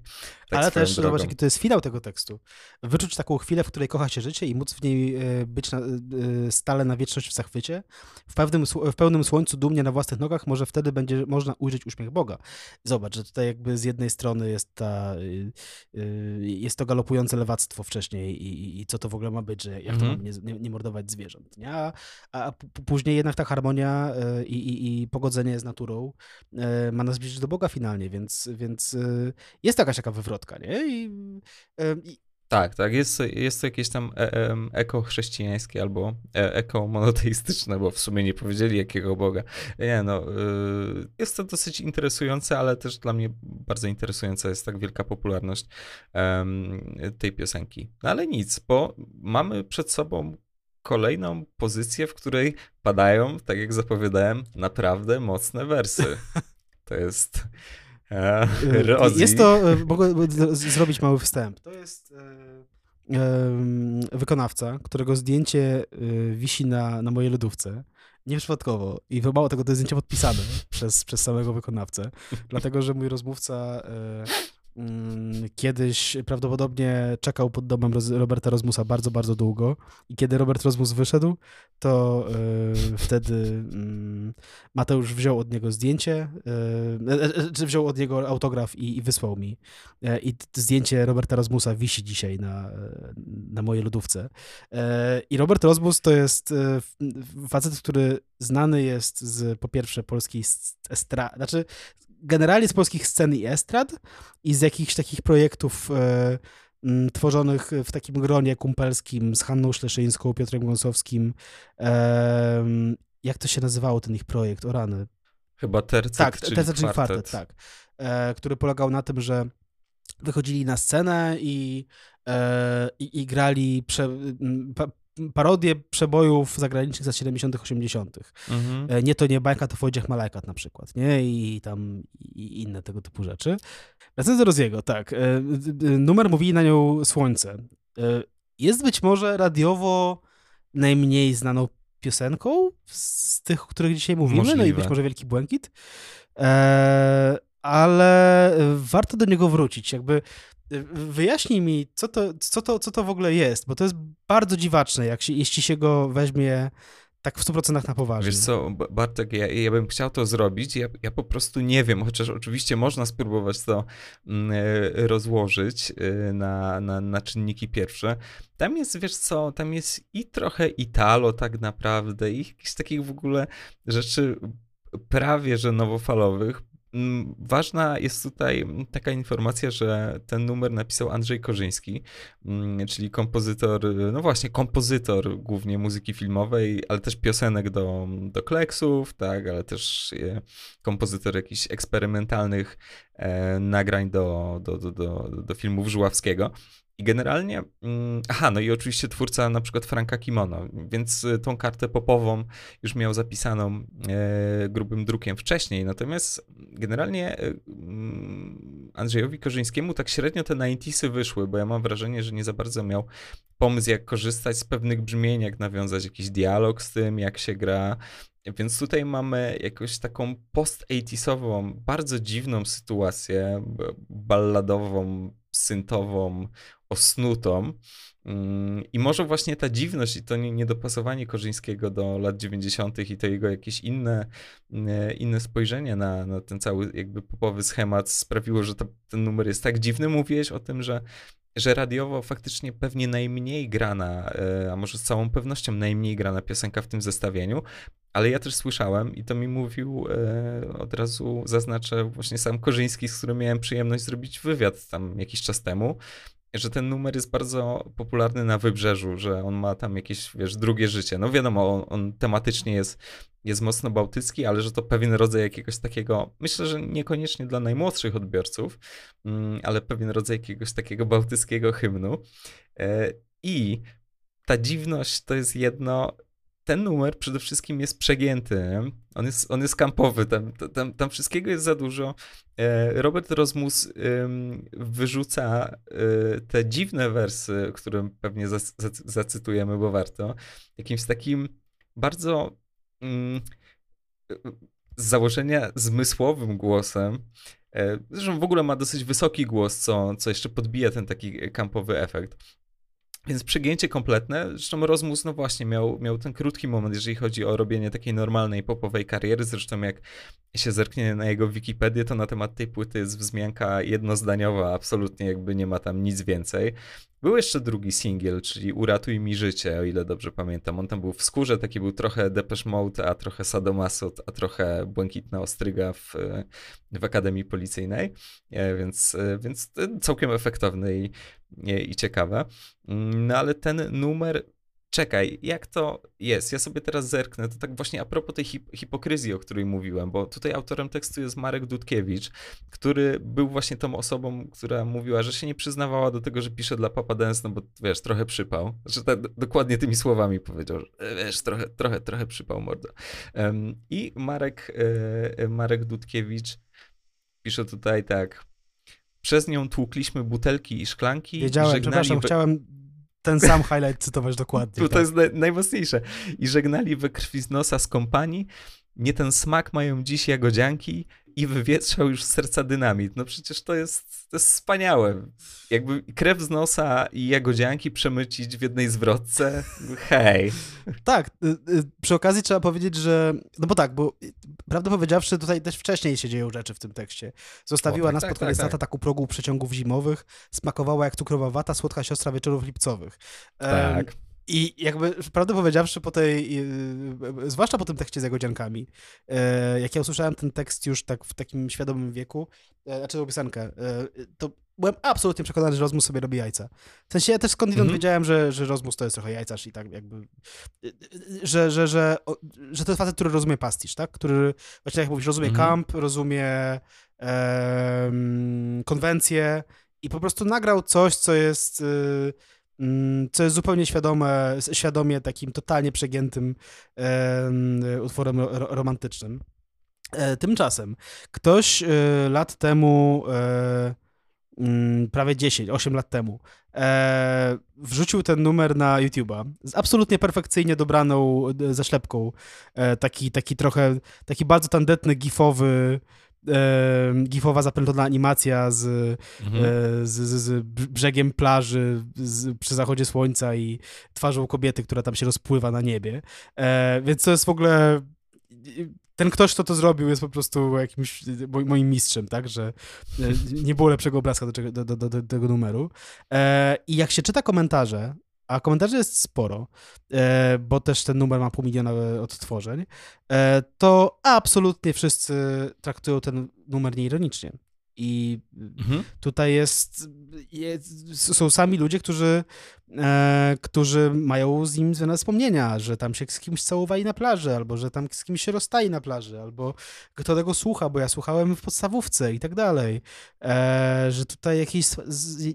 Tak Ale też drogą. zobacz, jaki to jest finał tego tekstu. Wyczuć taką chwilę, w której kocha się życie i móc w niej e, być na, e, stale na wieczność w zachwycie. W, pewnym, w pełnym słońcu, dumnie na własnych nogach, może wtedy będzie można ujrzeć uśmiech Boga. Zobacz, że tutaj jakby z jednej strony jest ta, y, y, jest to galopujące lewactwo wcześniej i, i, i co to w ogóle ma być, że jak to Mhm. mamy nie, nie, nie mordować zwierząt, nie? A, a później jednak ta harmonia e, i, i, i pogodzenie z naturą e, ma nas zbliżyć do Boga finalnie, więc, więc e, jest jakaś taka wywrotka, nie? I, i Tak, tak, jest, to- jest to jakieś tam e, em, eko-chrześcijańskie albo e, eko-monoteistyczne, bo w sumie nie powiedzieli jakiego Boga. Nie no, y, jest to dosyć interesujące, ale też dla mnie bardzo interesująca jest tak wielka popularność tej piosenki. No ale nic, bo mamy przed sobą kolejną pozycję, w której padają, tak jak zapowiadałem, naprawdę mocne wersy. (laughs) To jest e, E, Rosie. Jest to, e, mogę z- zrobić mały wstęp. To jest e, wykonawca, którego zdjęcie e, wisi na, na mojej lodówce. Nieprzypadkowo. I mało tego, to jest zdjęcie podpisane przez, przez samego wykonawcę. Dlatego, że mój rozmówca e, kiedyś prawdopodobnie czekał pod domem Roberta Rozmusa bardzo, bardzo długo. I kiedy Robert Rozmus wyszedł, to e, wtedy mm, Mateusz wziął od niego zdjęcie, czy wziął od niego autograf i, i wysłał mi. I zdjęcie Roberta Rozmusa wisi dzisiaj na, na mojej lodówce. I Robert Rozmus to jest facet, który znany jest z po pierwsze polskiej estrady, znaczy generalnie z polskich scen i estrad i z jakichś takich projektów e, tworzonych w takim gronie kumpelskim z Hanną Szleszyńską, Piotrem Gąsowskim. em, jak to się nazywało, ten ich projekt? O rany. Chyba tercet, Tak, czyli Tercet, czyli kwartet. tak. E, który polegał na tym, że wychodzili na scenę i, e, i, i grali prze, parodie przebojów zagranicznych z lat 70., 80. Mhm. E, Nie to nie bajka, to Wojciech Malajkat na przykład, nie? I tam i inne tego typu rzeczy. Wracając do Roziego, tak. e, Numer mówili na nią Słońce. E, Jest być może radiowo najmniej znaną piosenką z tych, o których dzisiaj mówimy, no i Możliwe. być może Wielki Błękit. Ale warto do niego wrócić. Jakby wyjaśnij mi, co to, co, to, co to w ogóle jest, bo to jest bardzo dziwaczne, jak się, jeśli się go weźmie tak w 100% na poważnie. Wiesz co, Bartek, ja, ja bym chciał to zrobić, ja, ja po prostu nie wiem, chociaż oczywiście można spróbować to mm, e, rozłożyć e, na, na, na czynniki pierwsze. Tam jest, wiesz co, tam jest i trochę Italo tak naprawdę, i jakichś takich w ogóle rzeczy prawie że nowofalowych. Mm, Ważna jest tutaj taka informacja, że ten numer napisał Andrzej Korzyński, mm, czyli kompozytor, no właśnie, kompozytor głównie muzyki filmowej, ale też piosenek do, do kleksów, tak, ale też e, kompozytor jakichś eksperymentalnych e, nagrań do, do, do, do, do filmów Żuławskiego. I generalnie, mm, aha, no i oczywiście twórca na przykład Franka Kimono, więc y, tą kartę popową już miał zapisaną e, grubym drukiem wcześniej, natomiast generalnie e, mm, Andrzejowi Korzyńskiemu tak średnio te 90sy wyszły, bo ja mam wrażenie, że nie za bardzo miał pomysł, jak korzystać z pewnych brzmień, jak nawiązać jakiś dialog z tym, jak się gra. Więc tutaj mamy jakąś taką post-80sową, bardzo dziwną sytuację, balladową, syntową, osnutą. Mm, I może właśnie ta dziwność i to nie- niedopasowanie Korzyńskiego do lat 90. i to jego jakieś inne, e, inne spojrzenie na, na ten cały jakby popowy schemat sprawiło, że to, ten numer jest tak dziwny. Mówiłeś o tym, że że radiowo faktycznie pewnie najmniej grana, e, a może z całą pewnością najmniej grana piosenka w tym zestawieniu, ale ja też słyszałem i to mi mówił e, od razu, zaznaczę właśnie sam Korzyński, z którym miałem przyjemność zrobić wywiad tam jakiś czas temu, że ten numer jest bardzo popularny na Wybrzeżu, że on ma tam jakieś, wiesz, drugie życie. No wiadomo, on, on tematycznie jest, jest mocno bałtycki, ale że to pewien rodzaj jakiegoś takiego, myślę, że niekoniecznie dla najmłodszych odbiorców, mm, ale pewien rodzaj jakiegoś takiego bałtyckiego hymnu. E, I ta dziwność to jest jedno, ten numer przede wszystkim jest przegięty. On jest, on jest kampowy, tam, tam, tam wszystkiego jest za dużo. E, Robert Rozmus wyrzuca y, te dziwne wersy, które pewnie zac- zac- zacytujemy, bo warto, jakimś takim bardzo mm, z założenia zmysłowym głosem. E, Zresztą w ogóle ma dosyć wysoki głos, co, co jeszcze podbija ten taki kampowy efekt. Więc przegięcie kompletne. Zresztą Rozmus, no właśnie, miał, miał ten krótki moment, jeżeli chodzi o robienie takiej normalnej popowej kariery. Zresztą jak się zerknie na jego Wikipedię, to na temat tej płyty jest wzmianka jednozdaniowa, absolutnie jakby nie ma tam nic więcej. Był jeszcze drugi singiel, czyli Uratuj mi życie, o ile dobrze pamiętam. On tam był w skórze, taki był trochę Depeche Mode, a trochę Sadomasot, a trochę Błękitna Ostryga w, w Akademii Policyjnej, e, więc, e, więc całkiem efektowny i, i ciekawe. Mm, no ale ten numer Czekaj, jak to jest? Ja sobie teraz zerknę. To tak właśnie a propos tej hip hipokryzji, o której mówiłem, bo tutaj autorem tekstu jest Marek Dudkiewicz, który był właśnie tą osobą, która mówiła, że się nie przyznawała do tego, że pisze dla Papa Dance, no bo wiesz, trochę przypał. Znaczy, tak, dokładnie tymi słowami powiedział, że e, wiesz, trochę, trochę, trochę przypał mordo. I Marek, e, Marek Dudkiewicz pisze tutaj tak. Przez nią tłukliśmy butelki i szklanki. Wiedziałem, przepraszam, chciałem ten sam highlight cytować dokładnie. (laughs) To, tak. jest naj, najmocniejsze. I żegnali we krwi z nosa z kompanii. Nie ten smak mają dziś jagodzianki i wywietrzał już z serca dynamit. No przecież to jest, to jest wspaniałe. Jakby krew z nosa i jagodzianki przemycić w jednej zwrotce. Hej. Tak, y, y, przy okazji trzeba powiedzieć, że. No bo tak, bo prawdę powiedziawszy, tutaj też wcześniej się dzieją rzeczy w tym tekście. Zostawiła o, tak, nas tak, pod koniec tak, lata tak. taką progu przeciągów zimowych, smakowała jak cukrowa wata, słodka siostra wieczorów lipcowych. Tak. Um, i jakby, prawdę powiedziawszy, po tej, yy, zwłaszcza po tym tekście z Jagodziankami, yy, jak ja usłyszałem ten tekst już tak w takim świadomym wieku, yy, znaczy tą piosenkę, to byłem absolutnie przekonany, że Rozmus sobie robi jajca. W sensie ja też skądinąd mm-hmm. wiedziałem, że, że Rozmus to jest trochę jajcarz i tak jakby, że, że, że, że to jest facet, który rozumie pastisz, tak? Który, właśnie jak mówisz, rozumie mm-hmm. kamp, rozumie konwencje i po prostu nagrał coś, co jest Mm, co jest zupełnie świadome, świadomie takim totalnie przegiętym e, utworem ro, romantycznym. E, tymczasem ktoś e, lat temu, e, mm, prawie 10, 8 lat temu, e, wrzucił ten numer na YouTube'a z absolutnie perfekcyjnie dobraną e, zaślepką. taki, taki trochę, taki bardzo tandetny, gifowy e, gifowa zapętlona animacja z, mhm. e, z, z, z, brzegiem plaży przy zachodzie słońca i twarzą kobiety, która tam się rozpływa na niebie. E, więc to jest w ogóle ten ktoś, kto to zrobił, jest po prostu jakimś moim mistrzem, tak, że e, nie było lepszego obrazka do, do, do, do tego numeru. E, I jak się czyta komentarze, a komentarzy jest sporo, e, bo też ten numer ma pół miliona odtworzeń, e, to absolutnie wszyscy traktują ten numer nieironicznie. I mhm. tutaj jest, jest, są sami ludzie, którzy, e, którzy mają z nim związane wspomnienia, że tam się z kimś całowali na plaży, albo że tam z kimś się rozstali na plaży, albo kto tego słucha, bo ja słuchałem w podstawówce i tak dalej. E, że tutaj jakieś,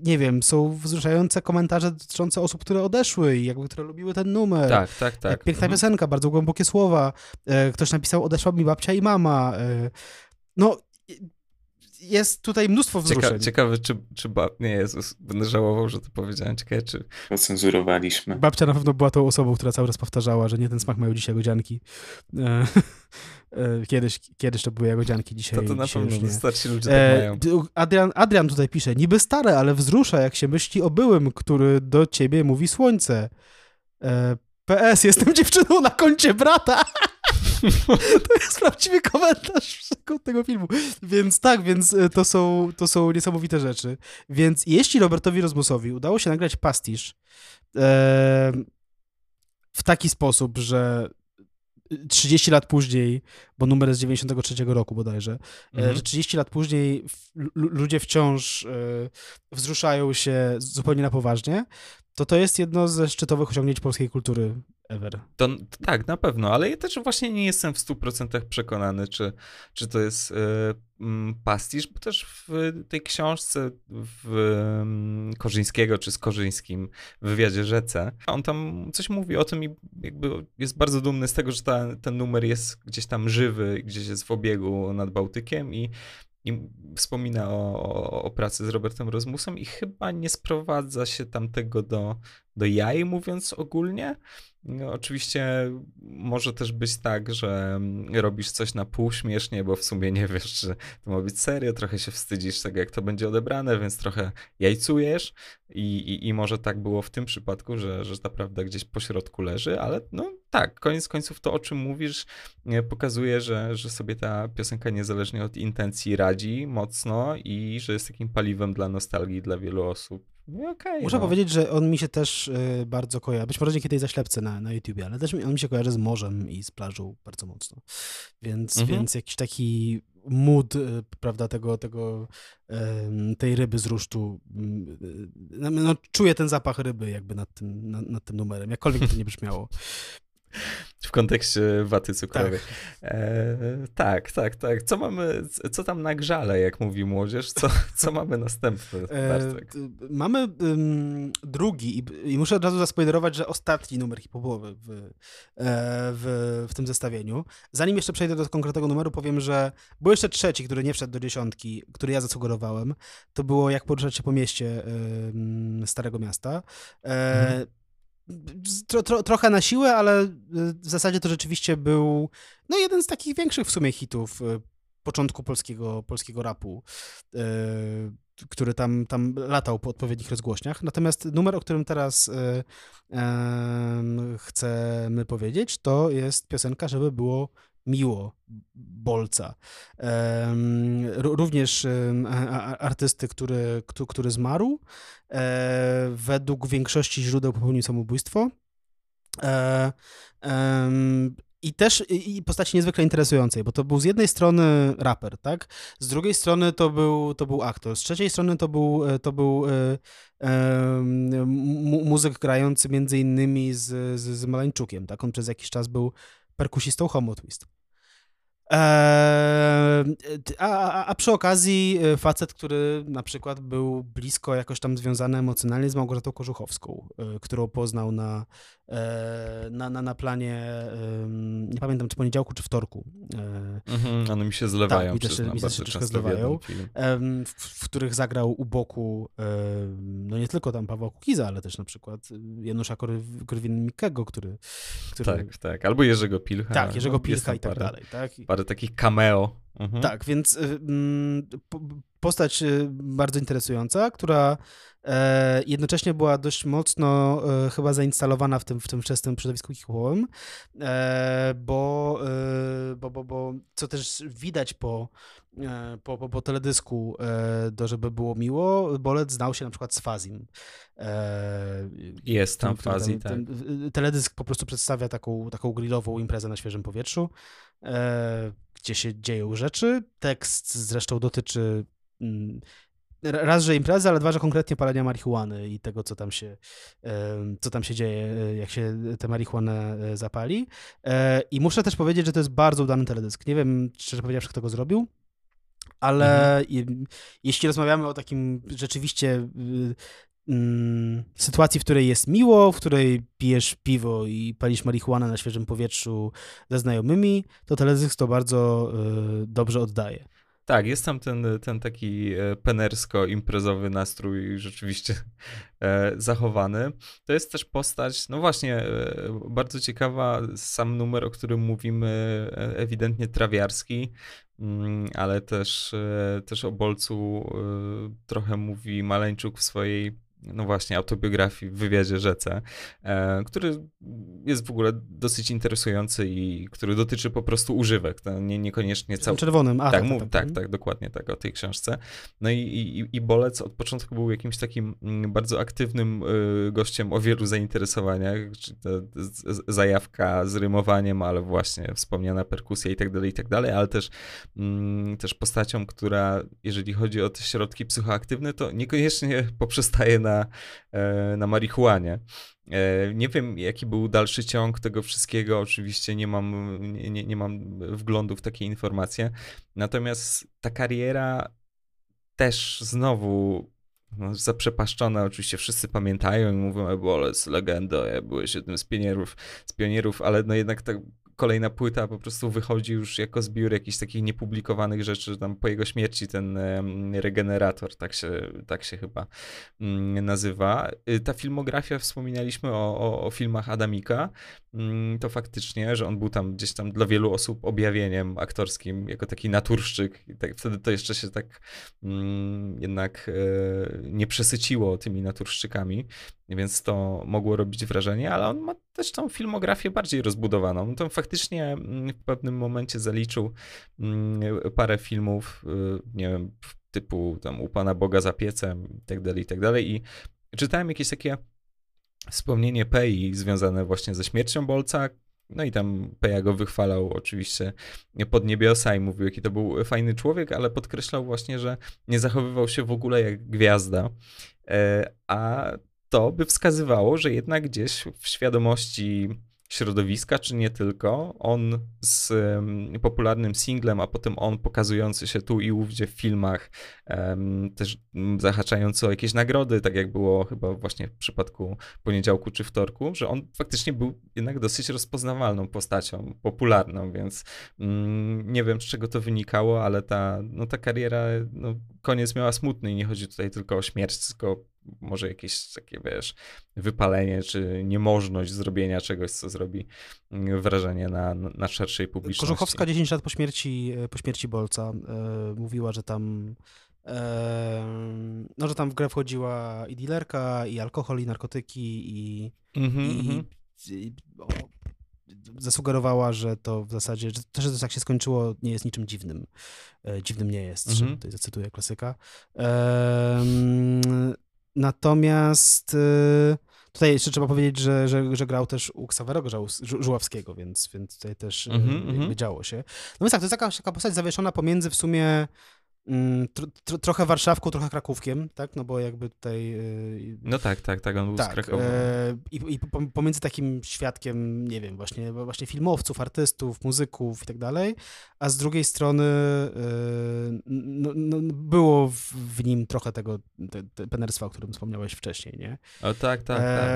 nie wiem, są wzruszające komentarze dotyczące osób, które odeszły i jakby, które lubiły ten numer. Tak, tak, tak. Piękna mhm. piosenka, bardzo głębokie słowa. E, ktoś napisał, odeszła mi babcia i mama. E, no, jest tutaj mnóstwo wzruszeń. Cieka ciekawe, czy, czy bab... Nie, Jezus, będę żałował, że to powiedziałem. Ciekawe, czy... Ocenzurowaliśmy. Babcia na pewno była tą osobą, która cały czas powtarzała, że nie ten smak mają dzisiaj jagodzianki. E, (laughs) e, kiedyś, kiedyś to były jagodzianki, dzisiaj To to na pewno wystarczy ludzie tak e, mają. Adrian, Adrian tutaj pisze, niby stare, ale wzrusza, jak się myśli o byłym, który do ciebie mówi słońce. PS, jestem (laughs) dziewczyną na koncie brata. (laughs) (laughs) to jest prawdziwy komentarz tego filmu. Więc tak, więc e, to są, to są niesamowite rzeczy. Więc jeśli Robertowi Rozmusowi udało się nagrać pastisz e, w taki sposób, że 30 lat później, bo numer jest z 93 roku bodajże, e, mhm. że 30 lat później ludzie wciąż e, wzruszają się zupełnie na poważnie, to to jest jedno ze szczytowych osiągnięć polskiej kultury ever. To, to tak, na pewno, ale ja też właśnie nie jestem w 100% przekonany, czy, czy to jest y, pastisz, bo też w tej książce w y, Korzyńskiego, czy z Korzyńskim w wywiadzie Rzece, on tam coś mówi o tym i jakby jest bardzo dumny z tego, że ta, ten numer jest gdzieś tam żywy, gdzieś jest w obiegu nad Bałtykiem i i wspomina o, o, pracy z Robertem Rozmusem i chyba nie sprowadza się tam tego do, do jaj, mówiąc ogólnie. No, oczywiście może też być tak, że robisz coś na pół śmiesznie, bo w sumie nie wiesz, czy to ma być serio, trochę się wstydzisz tego, jak to będzie odebrane, więc trochę jajcujesz i, i, i może tak było w tym przypadku, że, że ta prawda gdzieś po środku leży, ale no tak, koniec końców to, o czym mówisz, pokazuje, że, że sobie ta piosenka niezależnie od intencji radzi mocno i że jest takim paliwem dla nostalgii dla wielu osób. No okay, Muszę no. powiedzieć, że on mi się też y, bardzo kojarzy, być może dzięki tej zaślepce na, na YouTubie, ale też on mi się kojarzy z morzem i z plażą bardzo mocno. Więc, mhm. więc jakiś taki mood, y, prawda, tego, tego y, tej ryby z rusztu, no, no, czuję ten zapach ryby jakby nad tym, nad, nad tym numerem, jakkolwiek to nie brzmiało. (laughs) W kontekście waty cukrowej. Tak. E, tak, tak, tak. Co mamy, co tam na grzale, jak mówi młodzież? Co, (laughs) co mamy następne, e, mamy um, drugi i, i, muszę od razu zaspoilerować, że ostatni numer hip-hopowy w, e, w, w tym zestawieniu. Zanim jeszcze przejdę do konkretnego numeru, powiem, że był jeszcze trzeci, który nie wszedł do dziesiątki, który ja zasugerowałem. To było Jak poruszać się po mieście Starego Miasta. E, mhm Tro, tro, trochę na siłę, ale y, w zasadzie to rzeczywiście był no, jeden z takich większych w sumie hitów y, początku polskiego, polskiego rapu, yy, który tam, tam latał po odpowiednich rozgłośniach. Natomiast numer, o którym teraz chcemy powiedzieć, to jest piosenka, żeby było miło Bolca. Również artysty, który, który zmarł. E, według większości źródeł popełnił samobójstwo. E, I też i postaci niezwykle interesującej, bo to był z jednej strony raper, tak? Z drugiej strony to był, to był aktor. Z trzeciej strony to był, to był e, muzyk grający między innymi z, z, z Maleńczukiem, tak? On przez jakiś czas był perkusistą Homo Twist. Eee, a, a, przy okazji e, facet, który na przykład był blisko jakoś tam związany emocjonalnie z Małgorzatą Kożuchowską, e, którą poznał na, e, na, na, na planie, nie pamiętam czy poniedziałku, czy wtorku. Mhm, one mi się zlewają. Tak, mi też, mi też się troszkę zlewają. W, w, których zagrał u boku no nie tylko tam Pawła Kukiza, ale też na przykład Janusza Korwin-Mikkego, który, który... Tak, tak. Albo Jerzego Pilcha. Tak, Jerzego no, Pilcha i tak dalej. Tak? Parę takich cameo. Mhm. Tak, więc y, mm, postać y, bardzo interesująca, która e, jednocześnie była dość mocno e, chyba zainstalowana w tym, w tym wczesnym środowisku hip-hopowym, e, bo, bo, bo, bo co też widać po, po, po, po teledysku, do żeby było miło, Bolet znał się na przykład z Fazim. Jest tam Fazi, tak. teledysk po prostu przedstawia taką, taką grillową imprezę na świeżym powietrzu gdzie się dzieją rzeczy. Tekst zresztą dotyczy mm, raz, że imprezy, ale dwa, że konkretnie palenia marihuany i tego, co tam się, co tam się dzieje, e, jak się tę marihuanę e, zapali. E, I muszę też powiedzieć, że to jest bardzo udany teledysk. Nie wiem, szczerze powiedziawszy, kto go zrobił, ale mhm. jeśli rozmawiamy o takim rzeczywiście y, mm, sytuacji, w której jest miło, w której pijesz piwo i palisz marihuanę na świeżym powietrzu ze znajomymi, to teledysk to bardzo y, dobrze oddaje. Tak, jest tam ten, ten taki e, penersko-imprezowy nastrój rzeczywiście e, zachowany. To jest też postać, no właśnie, e, bardzo ciekawa, sam numer, o którym mówimy, ewidentnie trawiarski, mm, ale też, też o Bolcu trochę mówi Maleńczuk w swojej no właśnie, autobiografii w wywiadzie Rzece, e, który jest w ogóle dosyć interesujący i który dotyczy po prostu używek, nie, niekoniecznie całym... czerwonym, a, tak, tak, tak, tak, tak, dokładnie tak, o tej książce. No i, i, i Bolec od początku był jakimś takim mm, bardzo aktywnym y, gościem o wielu zainteresowaniach, zajawka z rymowaniem, ale właśnie wspomniana perkusja i tak dalej, i tak dalej, ale też, mm, też postacią, która jeżeli chodzi o te środki psychoaktywne, to niekoniecznie (laughs) poprzestaje na na, e, na marihuanie. E, nie wiem, jaki był dalszy ciąg tego wszystkiego. Oczywiście nie mam, nie, nie mam wglądu w takie informacje. Natomiast ta kariera też znowu no, zaprzepaszczona, oczywiście wszyscy pamiętają i mówią, Ebola jest legenda, ja byłeś jednym z pionierów, z pionierów, ale no jednak ta kolejna płyta po prostu wychodzi już jako zbiór jakichś takich niepublikowanych rzeczy, tam po jego śmierci ten regenerator, tak się, tak się chyba mm, nazywa. Y, ta filmografia, wspominaliśmy o, o, o filmach Adamika, mm, to faktycznie, że on był tam gdzieś tam dla wielu osób objawieniem aktorskim, jako taki naturszczyk. I tak, wtedy to jeszcze się tak mm, jednak e, nie przesyciło tymi naturszczykami, więc to mogło robić wrażenie, ale on ma też tą filmografię bardziej rozbudowaną. To faktycznie mm, w pewnym momencie zaliczył mm, parę filmów, y, nie wiem, typu tam u Pana Boga za piecem i tak dalej, i tak dalej. I czytałem jakieś takie wspomnienie Pei związane właśnie ze śmiercią Bolca, no i tam Peja go wychwalał oczywiście pod niebiosa i mówił, jaki to był fajny człowiek, ale podkreślał właśnie, że nie zachowywał się w ogóle jak gwiazda. E, a to by wskazywało, że jednak gdzieś w świadomości środowiska, czy nie tylko. On z um, popularnym singlem, a potem on pokazujący się tu i ówdzie w filmach, um, też zahaczający o jakieś nagrody, tak jak było chyba właśnie w przypadku poniedziałku czy wtorku, że on faktycznie był jednak dosyć rozpoznawalną postacią, popularną, więc um, nie wiem z czego to wynikało, ale ta, no, ta kariera, no, koniec miała smutny i nie chodzi tutaj tylko o śmierć, tylko może jakieś takie, wiesz, wypalenie, czy niemożność zrobienia czegoś, co zrobi mm, wrażenie na, na szerszej publiczności. Korzuchowska 10 lat po śmierci, e, po śmierci Bolca e, mówiła, że tam e, no, że tam w grę wchodziła i dealerka, i alkohol, i narkotyki, i, mm-hmm, i, mm-hmm. i o, zasugerowała, że to w zasadzie, że to, że to tak się skończyło, nie jest niczym dziwnym. Dziwnym nie jest, mm-hmm. tutaj zacytuję klasyka. E, Natomiast y, tutaj jeszcze trzeba powiedzieć, że, że, że grał też u Ksawerego Żuławskiego, więc, więc tutaj też mm -hmm, działo się. No więc tak, to jest taka, taka postać zawieszona pomiędzy w sumie tro, tro, trochę Warszawką, trochę Krakówkiem, tak? No bo jakby tutaj. Y, no tak, tak, tak, on był tak, z Krakowa. E, I, pomiędzy takim świadkiem, nie wiem, właśnie, właśnie filmowców, artystów, muzyków i tak dalej, a z drugiej strony e, no, no, było w, w, nim trochę tego te, te penerstwa, o którym wspomniałeś wcześniej, nie? O tak, tak, tak.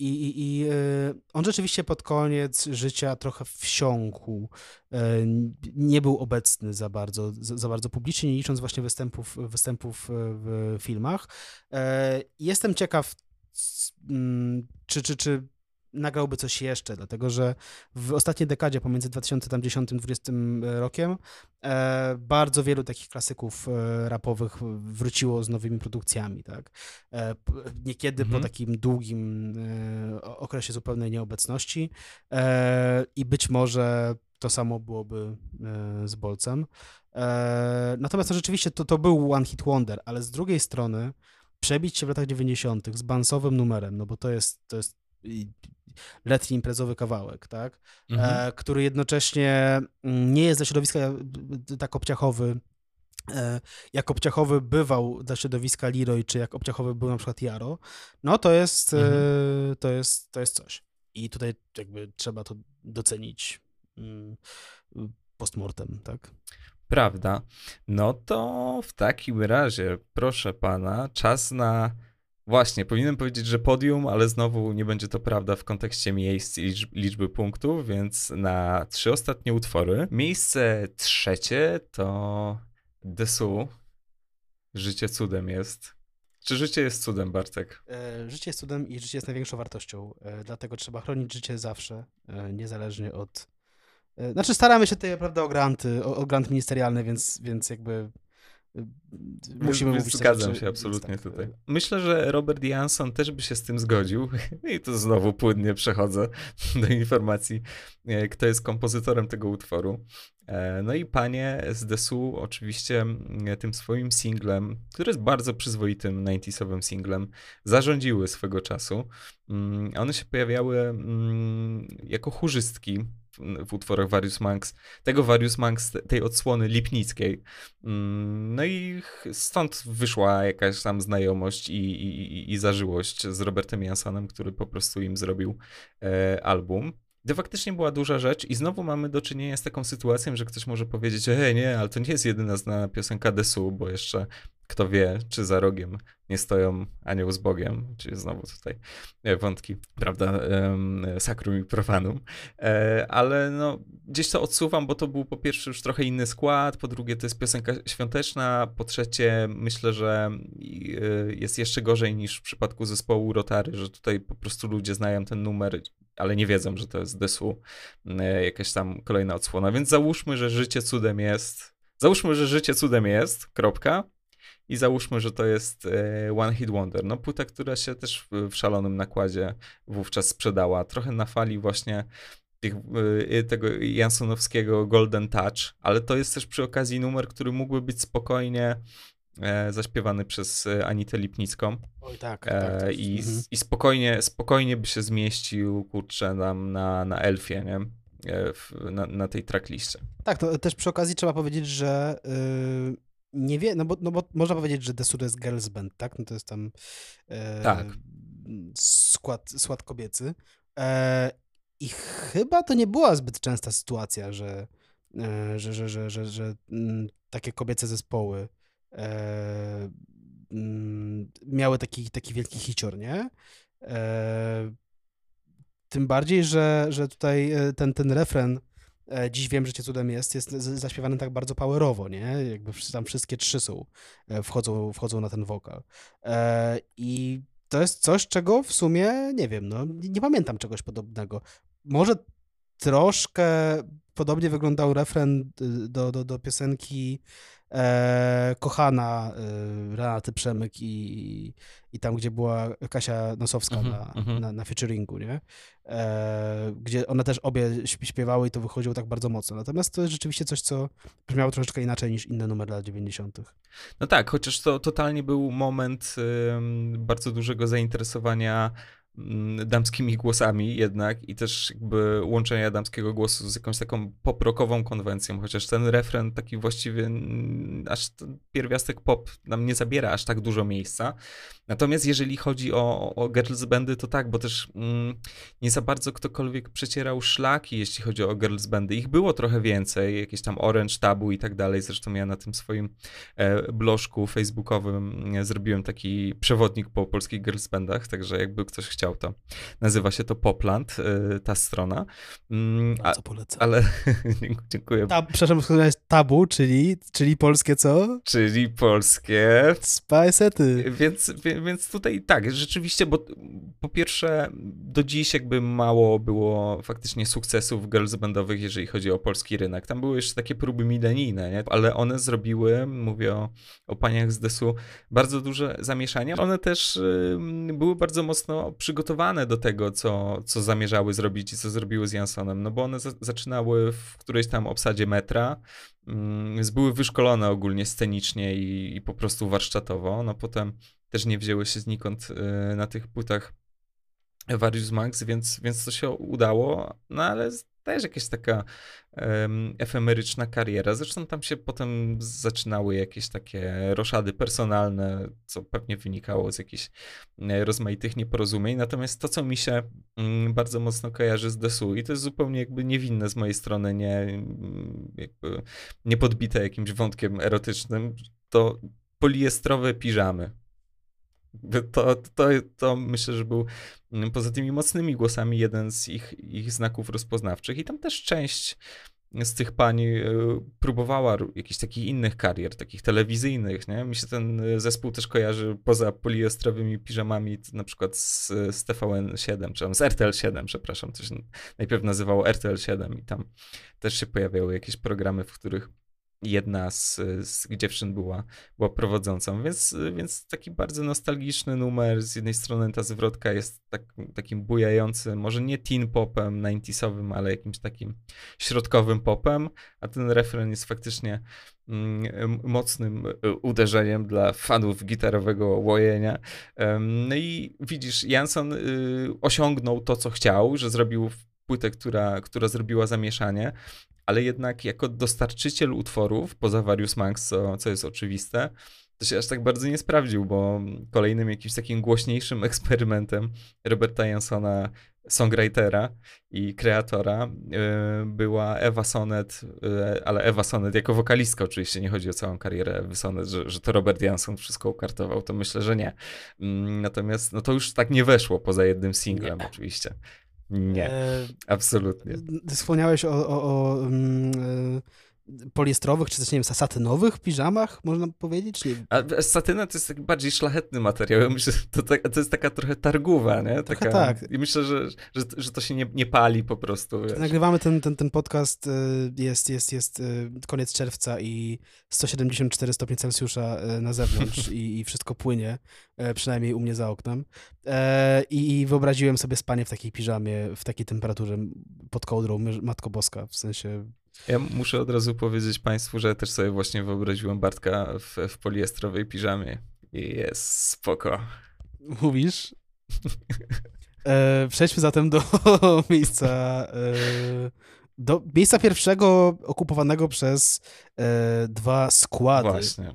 E, i, i, i e, on rzeczywiście pod koniec życia trochę wsiąkł. E, nie był obecny za bardzo, za bardzo publicznie, nie licząc właśnie występów, występów w filmach. E, jestem ciekaw, czy, czy, czy nagrałby coś jeszcze, dlatego że w ostatniej dekadzie, pomiędzy 2010-2020 rokiem, e, bardzo wielu takich klasyków e, rapowych wróciło z nowymi produkcjami, tak? E, niekiedy mhm. po takim długim e, okresie zupełnej nieobecności e, i być może to samo byłoby e, z Bolcem. natomiast no, rzeczywiście to, to był One Hit Wonder, ale z drugiej strony przebić się w latach 90. z bansowym numerem, no bo to jest, to jest letni imprezowy kawałek, tak? Mhm. E, który jednocześnie mm, nie jest dla środowiska e, tak obciachowy, e, jak obciachowy bywał dla środowiska Leroy, czy jak obciachowy był na przykład Jaro, no to jest, mhm. to jest, to jest coś. I tutaj jakby trzeba to docenić mm, postmortem, tak? Prawda. No to w takim razie, proszę pana, czas na Właśnie, powinienem powiedzieć, że podium, ale znowu nie będzie to prawda w kontekście miejsc i liczby punktów, więc na trzy ostatnie utwory. Miejsce trzecie to Desu. Życie cudem jest. Czy życie jest cudem, Bartek? E, życie jest cudem i życie jest największą wartością. E, dlatego trzeba chronić życie zawsze, e, niezależnie od. Znaczy, staramy się tutaj, prawda, o granty, o, o grant ministerialny, więc, więc jakby Musimy mówić Zgadzam się absolutnie tak, tutaj. Myślę, że Robert Jansson też by się z tym zgodził. (laughs) I to znowu płynnie przechodzę (laughs) do informacji, e, kto jest kompozytorem tego utworu. E, no i panie z Desu oczywiście e, tym swoim singlem, który jest bardzo przyzwoitym 90 singlem, zarządziły swego czasu. Mm, one się pojawiały mm, jako chórzystki w utworach Various Monks, tego Various Monks, tej odsłony lipnickiej. Mm, no i stąd wyszła jakaś tam znajomość i, i, i zażyłość z Robertem Jansonem, który po prostu im zrobił e, album. Gdy faktycznie była duża rzecz i znowu mamy do czynienia z taką sytuacją, że ktoś może powiedzieć, hej, nie, ale to nie jest jedyna znana piosenka Desu, bo jeszcze kto wie, czy za rogiem nie stoją anioł z Bogiem, czyli znowu tutaj e, wątki, prawda, sakrum i profanum, e, ale no gdzieś to odsuwam, bo to był po pierwsze już trochę inny skład, po drugie to jest piosenka świąteczna, po trzecie myślę, że e, jest jeszcze gorzej niż w przypadku zespołu Rotary, że tutaj po prostu ludzie znają ten numer, ale nie wiedzą, że to jest Desu, jakaś tam kolejna odsłona, więc załóżmy, że życie cudem jest, załóżmy, że życie cudem jest, kropka, i załóżmy, że to jest e, One Hit Wonder. No płyta, która się też w, szalonym nakładzie wówczas sprzedała. Trochę na fali właśnie tych, e, tego Jansonowskiego Golden Touch, ale to jest też przy okazji numer, który mógłby być spokojnie e, zaśpiewany przez Anitę Lipnicką. Oj tak, tak, tak. I, mhm. I spokojnie, spokojnie by się zmieścił, kurczę, nam na, na Elfie, nie? W, na, na tej trackliście. Tak, to też przy okazji trzeba powiedzieć, że yy, nie wie, no bo, no bo można powiedzieć, że Desur jest girls band, tak? No to jest tam e, tak. skład, skład kobiecy. E, I chyba to nie była zbyt częsta sytuacja, że, e, że, że, że, że, że mm, takie kobiece zespoły e, mm, miały taki, taki wielki hicior, nie? E, tym bardziej, że, że tutaj e, ten, ten refren E, dziś wiem, że cię cudem jest, jest zaśpiewany tak bardzo powerowo, nie? Jakby tam wszystkie trzy są, wchodzą, wchodzą na ten wokal. E, I to jest coś, czego w sumie, nie wiem, no nie pamiętam czegoś podobnego. Może troszkę podobnie wyglądał refren y, do, do, do piosenki e, kochana e, Renaty Przemyk i, i tam, gdzie była Kasia Nosowska mm -hmm, na, -hmm. na, na featuringu, nie? E, gdzie one też obie śpiewały i to wychodziło tak bardzo mocno. Natomiast to jest rzeczywiście coś, co brzmiało troszeczkę inaczej niż inne numery lat 90. No tak, chociaż to totalnie był moment y, bardzo dużego zainteresowania damskimi głosami jednak i też jakby łączenia damskiego głosu z jakąś taką poprokową konwencją, chociaż ten refren taki właściwie mm, aż pierwiastek pop nam nie zabiera aż tak dużo miejsca. Natomiast jeżeli chodzi o, o girls bandy, to tak, bo też mm, nie za bardzo ktokolwiek przecierał szlaki, jeśli chodzi o girls bandy. Ich było trochę więcej, jakieś tam Orange Tabu i tak dalej. Zresztą ja na tym swoim e, facebookowym e, zrobiłem taki przewodnik po polskich girls bandach, także jakby ktoś chciał chciał, to nazywa się to Popland, y, ta strona. Mm, a, co polecam. Ale (laughs) dziękuję. Ta, przepraszam, jest tabu, czyli, czyli polskie co? Czyli polskie. Spajsety. Więc, więc tutaj tak, rzeczywiście, bo po pierwsze do dziś jakby mało było faktycznie sukcesów girls bandowych, jeżeli chodzi o polski rynek. Tam były jeszcze takie próby milenijne, nie? ale one zrobiły, mówię o, o paniach z Desu, bardzo duże zamieszanie. One też y, były bardzo mocno przygotowane do tego, co, co zamierzały zrobić i co zrobiły z Jansonem, no bo one za zaczynały w którejś tam obsadzie metra, mm, były wyszkolone ogólnie scenicznie i, i, po prostu warsztatowo, no potem też nie wzięły się znikąd y, na tych płytach Various Max, więc, więc to się udało, no ale też jakaś taka efemeryczna kariera. Zresztą tam się potem zaczynały jakieś takie roszady personalne, co pewnie wynikało z jakichś e, rozmaitych nieporozumień. Natomiast to, co mi się um, bardzo mocno kojarzy z Desu i to jest zupełnie jakby niewinne z mojej strony, nie, jakby nie podbite jakimś wątkiem erotycznym, to poliestrowe piżamy. To, to, to myślę, że był mm, poza tymi mocnymi głosami jeden z ich, ich znaków rozpoznawczych. I tam też część z tych pań e, próbowała jakichś takich innych karier, takich telewizyjnych, nie? Mi się ten e, zespół też kojarzy poza poliestrowymi piżamami, na przykład z, z TVN7, czy z RTL7, przepraszam, to się najpierw nazywało RTL7 i tam też się pojawiały jakieś programy, w których jedna z, z dziewczyn była, była prowadzącą, więc, więc taki bardzo nostalgiczny numer. Z jednej strony ta zwrotka jest tak, takim bujającym, może nie teen popem 90 ale jakimś takim środkowym popem, a ten refren jest faktycznie mm, mocnym e, uderzeniem dla fanów gitarowego łojenia. no i widzisz, Jansson y, osiągnął to, co chciał, że zrobił płytę, która, która zrobiła zamieszanie, ale jednak jako dostarczyciel utworów, poza Various Max, co, co jest oczywiste, to się aż tak bardzo nie sprawdził, bo kolejnym jakimś takim głośniejszym (laughs) eksperymentem Roberta Jansona songwritera i kreatora y, była Ewa Sonet, y, ale Ewa Sonet jako wokalistka oczywiście, nie chodzi o całą karierę Ewy Sonet, że, że to Robert Jansson wszystko ukartował, to myślę, że nie. Mm, natomiast no to już tak nie weszło poza jednym singlem Nie. oczywiście. Nie, E, absolutnie. Wspomniałeś o, o, o mm, e, poliestrowych, czy też, nie wiem, satynowych piżamach, można powiedzieć? Nie, A satyna to jest taki bardziej szlachetny materiał. Ja myślę, to, tak- to jest taka trochę targówa, nie? Trochę Taka, tak. I myślę, że, że, że to się nie, nie pali po prostu. Wiesz. Nagrywamy ten, ten, ten podcast, e, jest, jest, jest e, koniec czerwca i 174 stopnie Celsjusza e, na zewnątrz (laughs) i, i wszystko płynie, przynajmniej u mnie za oknem. E, I i wyobraziłem sobie spanie w takiej piżamie, w takiej temperaturze pod kołdrą, Matko Boska, w sensie Ja muszę od razu powiedzieć Państwu, że też sobie właśnie wyobraziłem Bartka w, w poliestrowej piżamie. Jest spoko. Mówisz? E, przejdźmy zatem do (laughs) miejsca. E, do miejsca pierwszego okupowanego przez e, dwa składy. Właśnie.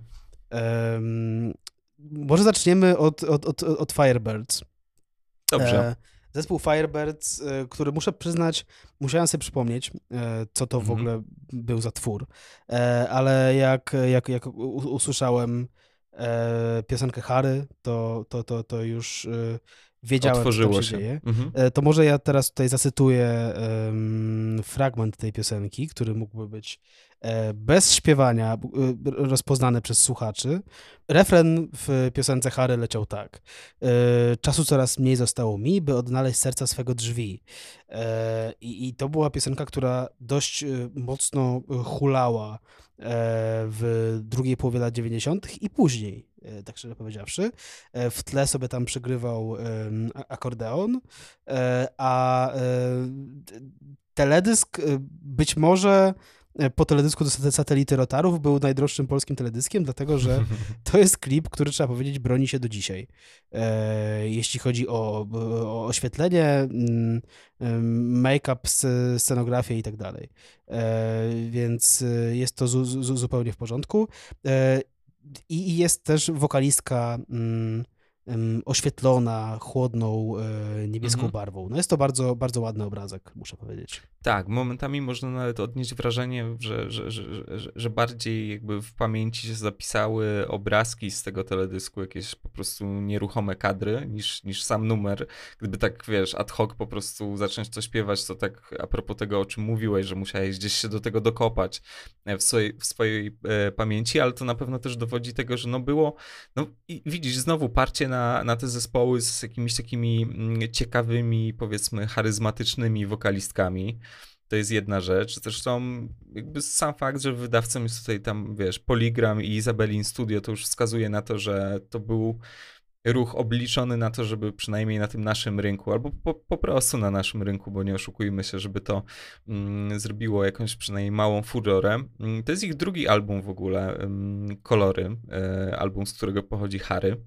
Em, może zaczniemy od, od, od, od Firebirds. Dobrze. Zespół Firebirds, e, który muszę przyznać, musiałem sobie przypomnieć, e, co to w Mhm. ogóle był za twór. E, ale jak, jak, jak usłyszałem piosenkę Harry, to, to, to, to już wiedziałem, Otworzyło co się, się. dzieje. Mhm. To może ja teraz tutaj zacytuję fragment tej piosenki, który mógłby być bez śpiewania e, rozpoznany przez słuchaczy. Refren w piosence Harry leciał tak. E, Czasu coraz mniej zostało mi, by odnaleźć serca swego drzwi. E, I, to była piosenka, która dość e, mocno hulała e, w drugiej połowie lat 90. i później, e, tak szczerze powiedziawszy. E, W tle sobie tam przygrywał akordeon, e, a e, teledysk e, być może e, po teledysku do sat- satelity Rotarów był najdroższym polskim teledyskiem, dlatego że (laughs) to jest klip, który trzeba powiedzieć broni się do dzisiaj. E, jeśli chodzi o, o oświetlenie, mm, make-up, sc- scenografię i tak dalej. E, więc e, jest to zu, zu, zupełnie w porządku. E, I jest też wokalistka mm, oświetlona, chłodną, e, niebieską Mhm. barwą. No jest to bardzo, bardzo ładny obrazek, muszę powiedzieć. Tak, momentami można nawet odnieść wrażenie, że, że, że, że, bardziej jakby w pamięci się zapisały obrazki z tego teledysku, jakieś po prostu nieruchome kadry, niż, niż sam numer. Gdyby tak, wiesz, ad hoc po prostu zacząć to śpiewać, to tak a propos tego, o czym mówiłeś, że musiałeś gdzieś się do tego dokopać e, w swojej, w swojej e, pamięci, ale to na pewno też dowodzi tego, że no było, no i widzisz, znowu parcie na, na te zespoły z jakimiś takimi mm, ciekawymi, powiedzmy, charyzmatycznymi wokalistkami. To jest jedna rzecz. Zresztą jakby sam fakt, że wydawcą jest tutaj tam, wiesz, Polygram i Isabelin Studio, to już wskazuje na to, że to był ruch obliczony na to, żeby przynajmniej na tym naszym rynku, albo po, po prostu na naszym rynku, bo nie oszukujmy się, żeby to mm, zrobiło jakąś przynajmniej małą furorę. Mm, to jest ich drugi album w ogóle, mm, Kolory, e, album, z którego pochodzi Harry.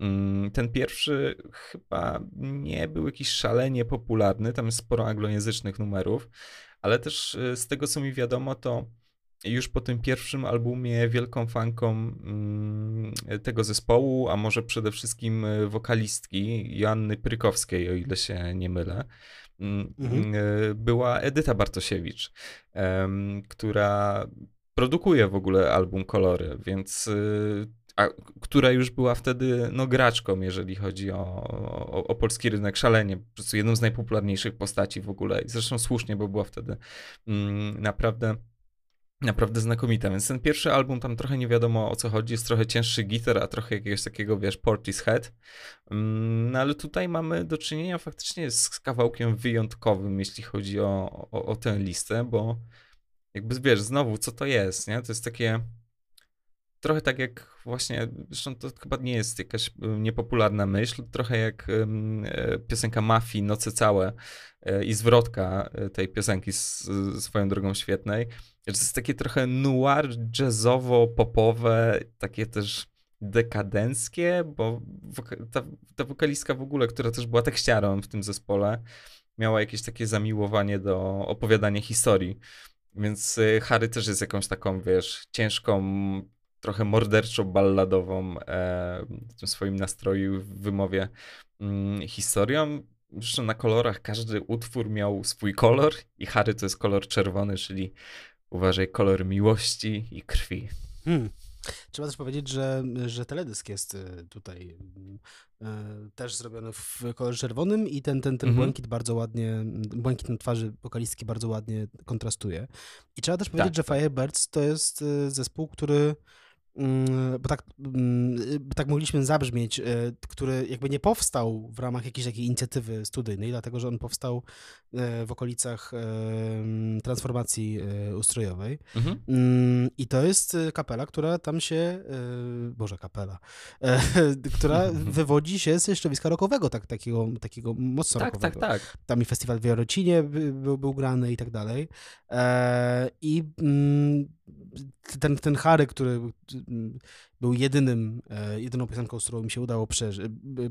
Mm, Ten pierwszy chyba nie był jakiś szalenie popularny, tam jest sporo anglojęzycznych numerów, ale też e, z tego co mi wiadomo, to już po tym pierwszym albumie wielką fanką mm, tego zespołu, a może przede wszystkim e, wokalistki Joanny Prykowskiej, o ile się nie mylę, mm, Mhm. e, była Edyta Bartosiewicz, która produkuje w ogóle album Kolory, więc y, a, która już była wtedy no, graczką, jeżeli chodzi o, o, o polski rynek szalenie, po prostu jedną z najpopularniejszych postaci w ogóle i zresztą słusznie, bo była wtedy mm, naprawdę Naprawdę znakomita, więc ten pierwszy album tam trochę nie wiadomo o co chodzi, jest trochę cięższy gitar, a trochę jakiegoś takiego, wiesz, Portishead. Mm, No ale tutaj mamy do czynienia faktycznie z kawałkiem wyjątkowym, jeśli chodzi o, o, o tę listę, bo jakby wiesz, znowu, co to jest, nie? To jest takie trochę tak jak właśnie, zresztą to chyba nie jest jakaś niepopularna myśl, trochę jak e, piosenka Mafii Noce Całe e, i zwrotka e, tej piosenki z, swoją drogą świetnej. Że jest takie trochę noir, jazzowo-popowe, takie też dekadenckie, bo ta, ta wokalistka w ogóle, która też była tekściarą w tym zespole, miała jakieś takie zamiłowanie do opowiadania historii. Więc Harry też jest jakąś taką, wiesz, ciężką, trochę morderczo-balladową e, w tym swoim nastroju, w wymowie mm, historią. że na kolorach każdy utwór miał swój kolor i Harry to jest kolor czerwony, czyli uważaj, kolor miłości i krwi. Hmm. Trzeba też powiedzieć, że, że teledysk jest y, tutaj y, też zrobiony w kolorze czerwonym i ten, ten, ten mhm. błękit bardzo ładnie, błękit na twarzy wokalistki bardzo ładnie kontrastuje. I trzeba też powiedzieć, tak, że tak. Firebirds to jest zespół, który Mm, bo tak, mm, tak mogliśmy zabrzmieć, e, który jakby nie powstał w ramach jakiejś takiej inicjatywy studyjnej, dlatego że on powstał e, w okolicach transformacji e, ustrojowej. Mhm. Mm, I to jest kapela, która tam się, Boże, kapela, (laughs) która wywodzi się ze środowiska rockowego, tak, takiego, takiego mocno tak, rockowego. Tak, tak. Tam i festiwal w Jarocinie był, był grany i tak dalej. I ten, ten Harry, który był jedynym, e, jedyną piosenką, z którą mi się udało prze,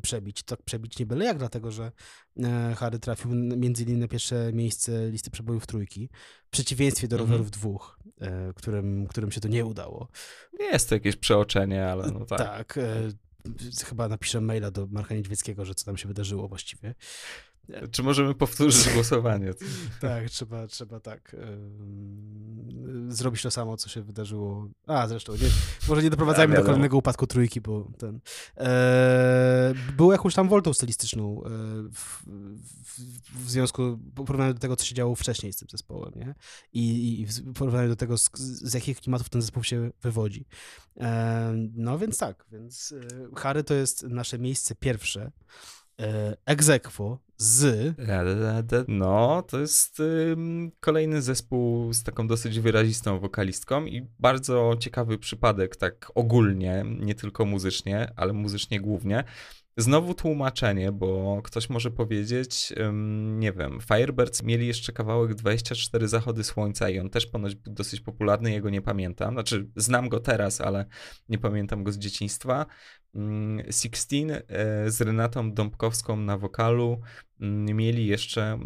przebić. Tak przebić nie byle jak, dlatego że e, Harry trafił między innymi na pierwsze miejsce listy przebojów trójki, w przeciwieństwie do mhm. rowerów dwóch, e, którym, którym się to nie udało. Jest to jakieś przeoczenie, ale no tak. Tak. Chyba napiszę maila do Marka Niedźwieckiego, że co tam się wydarzyło właściwie. Czy możemy powtórzyć (laughs) głosowanie? tak, trzeba, trzeba tak yy, zrobić to samo, co się wydarzyło. A, zresztą, nie, może nie doprowadzajmy do kolejnego upadku trójki, bo ten... E, było jakąś tam woltą stylistyczną e, w, w, w, związku, w porównaniu do tego, co się działo wcześniej z tym zespołem, nie? I, i w porównaniu do tego, z, z jakich klimatów ten zespół się wywodzi. E, no więc tak, więc Harry to jest nasze miejsce pierwsze, egzekwo z... No, to jest kolejny zespół z taką dosyć wyrazistą wokalistką i bardzo ciekawy przypadek, tak ogólnie, nie tylko muzycznie, ale muzycznie głównie. Znowu tłumaczenie, bo ktoś może powiedzieć, nie wiem, Firebirds mieli jeszcze kawałek 24 zachody słońca i on też ponoć był dosyć popularny, jego nie pamiętam. Znaczy, znam go teraz, ale nie pamiętam go z dzieciństwa. Sixteen e, z Renatą Dąbkowską na wokalu mieli jeszcze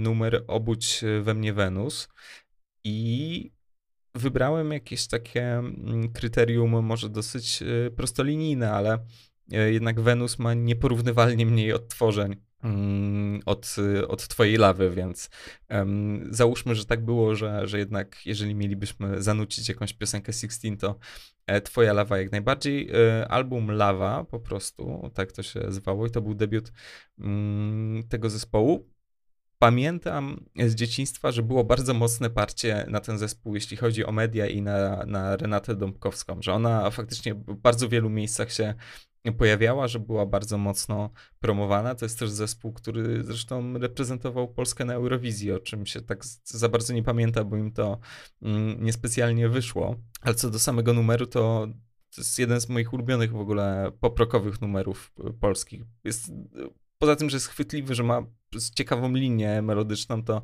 numer Obudź we mnie Wenus i wybrałem jakieś takie kryterium może dosyć e, prostolinijne, ale jednak Wenus ma nieporównywalnie mniej odtworzeń Mm, od, od twojej lawy, więc um, załóżmy, że tak było, że, że jednak jeżeli mielibyśmy zanucić jakąś piosenkę Sixteen, to e, twoja lawa jak najbardziej. E, album Lawa po prostu, tak to się zwało i to był debiut mm, tego zespołu. Pamiętam z dzieciństwa, że było bardzo mocne parcie na ten zespół, jeśli chodzi o media i na, na Renatę Dąbkowską, że ona faktycznie w bardzo wielu miejscach się pojawiała, że była bardzo mocno promowana. To jest też zespół, który zresztą reprezentował Polskę na Eurowizji, o czym się tak za bardzo nie pamięta, bo im to mm, niespecjalnie wyszło. Ale co do samego numeru, to to jest jeden z moich ulubionych w ogóle poprokowych numerów polskich. Jest, poza tym, że jest chwytliwy, że ma ciekawą linię melodyczną, to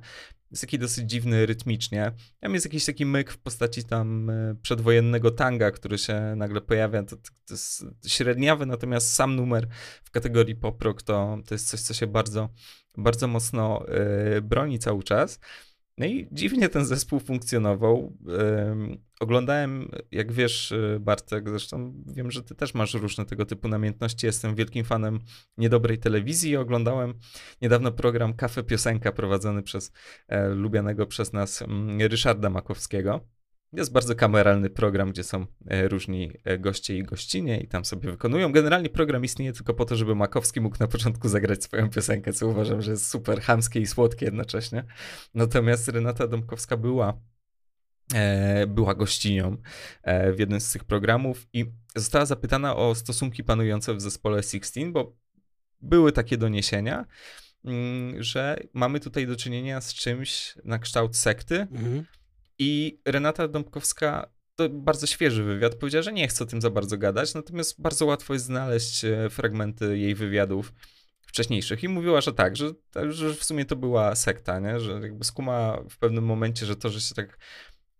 jest taki dosyć dziwny rytmicznie. Tam jest jakiś taki myk w postaci tam e, przedwojennego tanga, który się nagle pojawia. To, to jest średniawy, natomiast sam numer w kategorii pop rock to, to jest coś, co się bardzo, bardzo mocno yy, broni cały czas. No i dziwnie ten zespół funkcjonował. Oglądałem, jak wiesz, y, Bartek, zresztą wiem, że ty też masz różne tego typu namiętności. Jestem wielkim fanem niedobrej telewizji. Oglądałem niedawno program Kafe Piosenka prowadzony przez e, lubianego przez nas mm, Ryszarda Makowskiego. Jest bardzo kameralny program, gdzie są e, różni e, goście i gościnie i tam sobie wykonują. Generalnie program istnieje tylko po to, żeby Makowski mógł na początku zagrać swoją piosenkę, co uważam, że jest super chamskie i słodkie jednocześnie. Natomiast Renata Domkowska była e, była gościnią w jednym z tych programów i została zapytana o stosunki panujące w zespole Sixteen, bo były takie doniesienia, mm, że mamy tutaj do czynienia z czymś na kształt sekty. Mhm i Renata Dąbkowska, to bardzo świeży wywiad, powiedziała, że nie chce o tym za bardzo gadać, natomiast bardzo łatwo jest znaleźć e, fragmenty jej wywiadów wcześniejszych i mówiła, że tak, że, że w sumie to była sekta, nie? że jakby skuma w pewnym momencie, że to, że się tak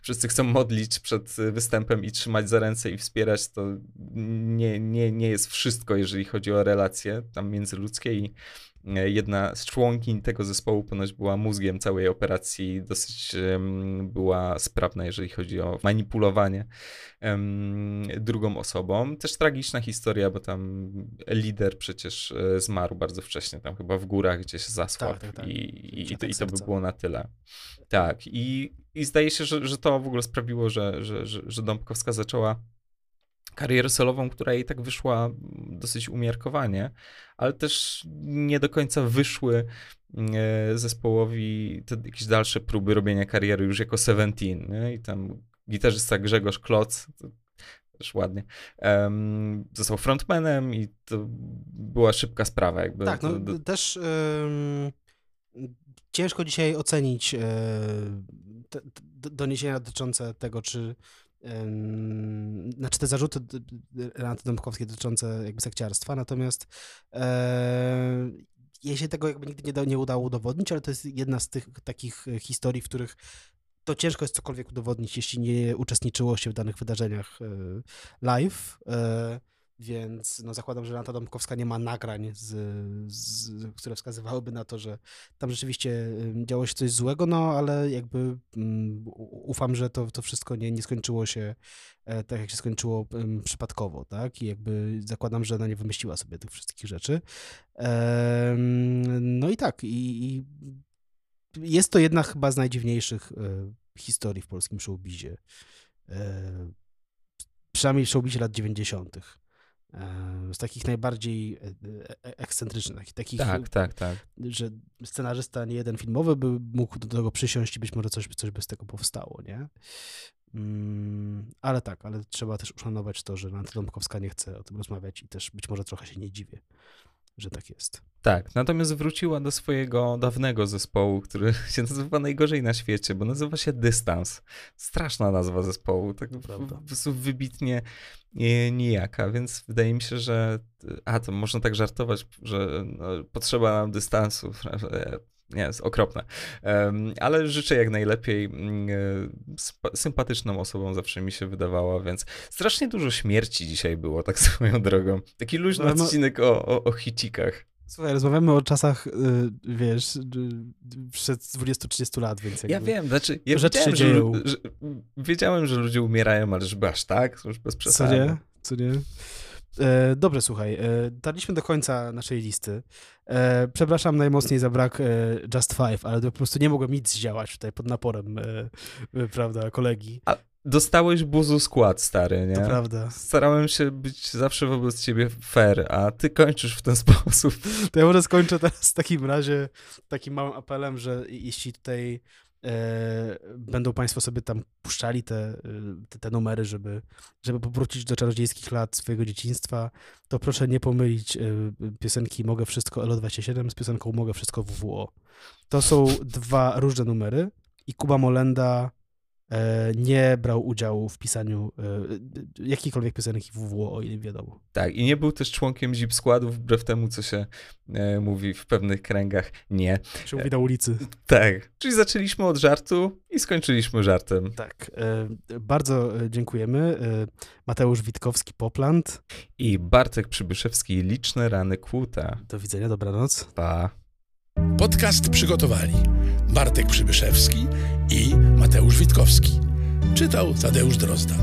wszyscy chcą modlić przed występem i trzymać za ręce i wspierać, to nie, nie, nie jest wszystko, jeżeli chodzi o relacje tam międzyludzkie i E, jedna z członkiń tego zespołu ponoć była mózgiem całej operacji, dosyć była sprawna, jeżeli chodzi o manipulowanie drugą osobą. Też tragiczna historia, bo tam lider przecież e, zmarł bardzo wcześnie, tam chyba w górach gdzieś zasłabł tak, tak, tak. i, i, i, to, i to by było na tyle. Tak, i, i zdaje się, że, że to w ogóle sprawiło, że, że, że, że Dąbkowska zaczęła karierę solową, która jej tak wyszła dosyć umiarkowanie, ale też nie do końca wyszły e, zespołowi te jakieś dalsze próby robienia kariery już jako Seventeen, nie? i tam gitarzysta Grzegorz Kloc, też ładnie, um, został frontmanem i to była szybka sprawa. Jakby tak, no do... też ciężko dzisiaj ocenić um, te, te doniesienia dotyczące tego, czy znaczy te zarzuty Renaty Dąbkowskiej dotyczące jakby sekciarstwa, natomiast e, jej się tego jakby nigdy nie, da, nie udało udowodnić, ale to jest jedna z tych takich historii, w których to ciężko jest cokolwiek udowodnić, jeśli nie uczestniczyło się w danych wydarzeniach e, live. Więc no, zakładam, że Renata Domkowska nie ma nagrań, z, z, które wskazywałyby na to, że tam rzeczywiście działo się coś złego, no ale jakby um, ufam, że to, to wszystko nie, nie skończyło się e, tak, jak się skończyło um, przypadkowo, tak? I jakby zakładam, że ona nie wymyśliła sobie tych wszystkich rzeczy. E, no i tak, i, i, jest to jedna chyba z najdziwniejszych e, historii w polskim showbizie. E, przynajmniej w showbizie lat 90 z takich najbardziej e, e, ekscentrycznych, takich, tak, tak, tak. że scenarzysta nie jeden filmowy by mógł do tego przysiąść i być może coś, coś by z tego powstało, nie? Mm, ale tak, ale trzeba też uszanować to, że Nanta Dąbkowska nie chce o tym rozmawiać i też być może trochę się nie dziwię, że tak jest. Tak, natomiast wróciła do swojego dawnego zespołu, który (laughs) się nazywa najgorzej na świecie, bo nazywa się Dystans. Straszna nazwa zespołu, tak po prostu wybitnie nijaka, więc wydaje mi się, że a to można tak żartować, że no, potrzeba nam dystansu. (laughs) Nie, jest okropne. Ale życzę jak najlepiej. Um, sympatyczną osobą zawsze mi się wydawała, więc strasznie dużo śmierci dzisiaj było, tak (laughs) swoją drogą. Taki luźny no, no, odcinek o, o, o hicikach. Słuchaj, rozmawiamy o czasach, y, wiesz, przed 20-30 lat, więc jakby... Ja wiem, znaczy, ja wiedziałem, że, że, wiedziałem, że ludzie umierają, ale żeby aż tak, już bez przesady. Co nie? Co nie? E, dobrze, słuchaj, e, daliśmy do końca naszej listy. E, przepraszam najmocniej za brak e, Just Five, ale po prostu nie mogłem nic zdziałać tutaj pod naporem, e, e, prawda, kolegi. A, Dostałeś buzu skład, stary, nie? To prawda. Starałem się być zawsze wobec ciebie fair, a ty kończysz w ten (laughs) sposób. To ja może skończę teraz w takim razie takim małym apelem, że jeśli tutaj e, będą państwo sobie tam puszczali te, e, te, te, numery, żeby, żeby powrócić do czarodziejskich lat swojego dzieciństwa, to proszę nie pomylić e, piosenki Mogę Wszystko LO27 z piosenką Mogę Wszystko WWO. To są dwa różne numery i Kuba Molenda nie brał udziału w pisaniu e, jakiejkolwiek piosenki WWO, o ile wiadomo. Tak, i nie był też członkiem zip składu, wbrew temu, co się e, mówi w pewnych kręgach. Nie. Się mówi na ulicy. Tak, czyli zaczęliśmy od żartu i skończyliśmy żartem. Tak, bardzo dziękujemy. Mateusz Witkowski, Popland. I Bartek Przybyszewski, Liczne rany kłuta. Do widzenia, dobranoc. Pa. Podcast przygotowali Bartek Przybyszewski i Mateusz Witkowski. Czytał Tadeusz Drozda.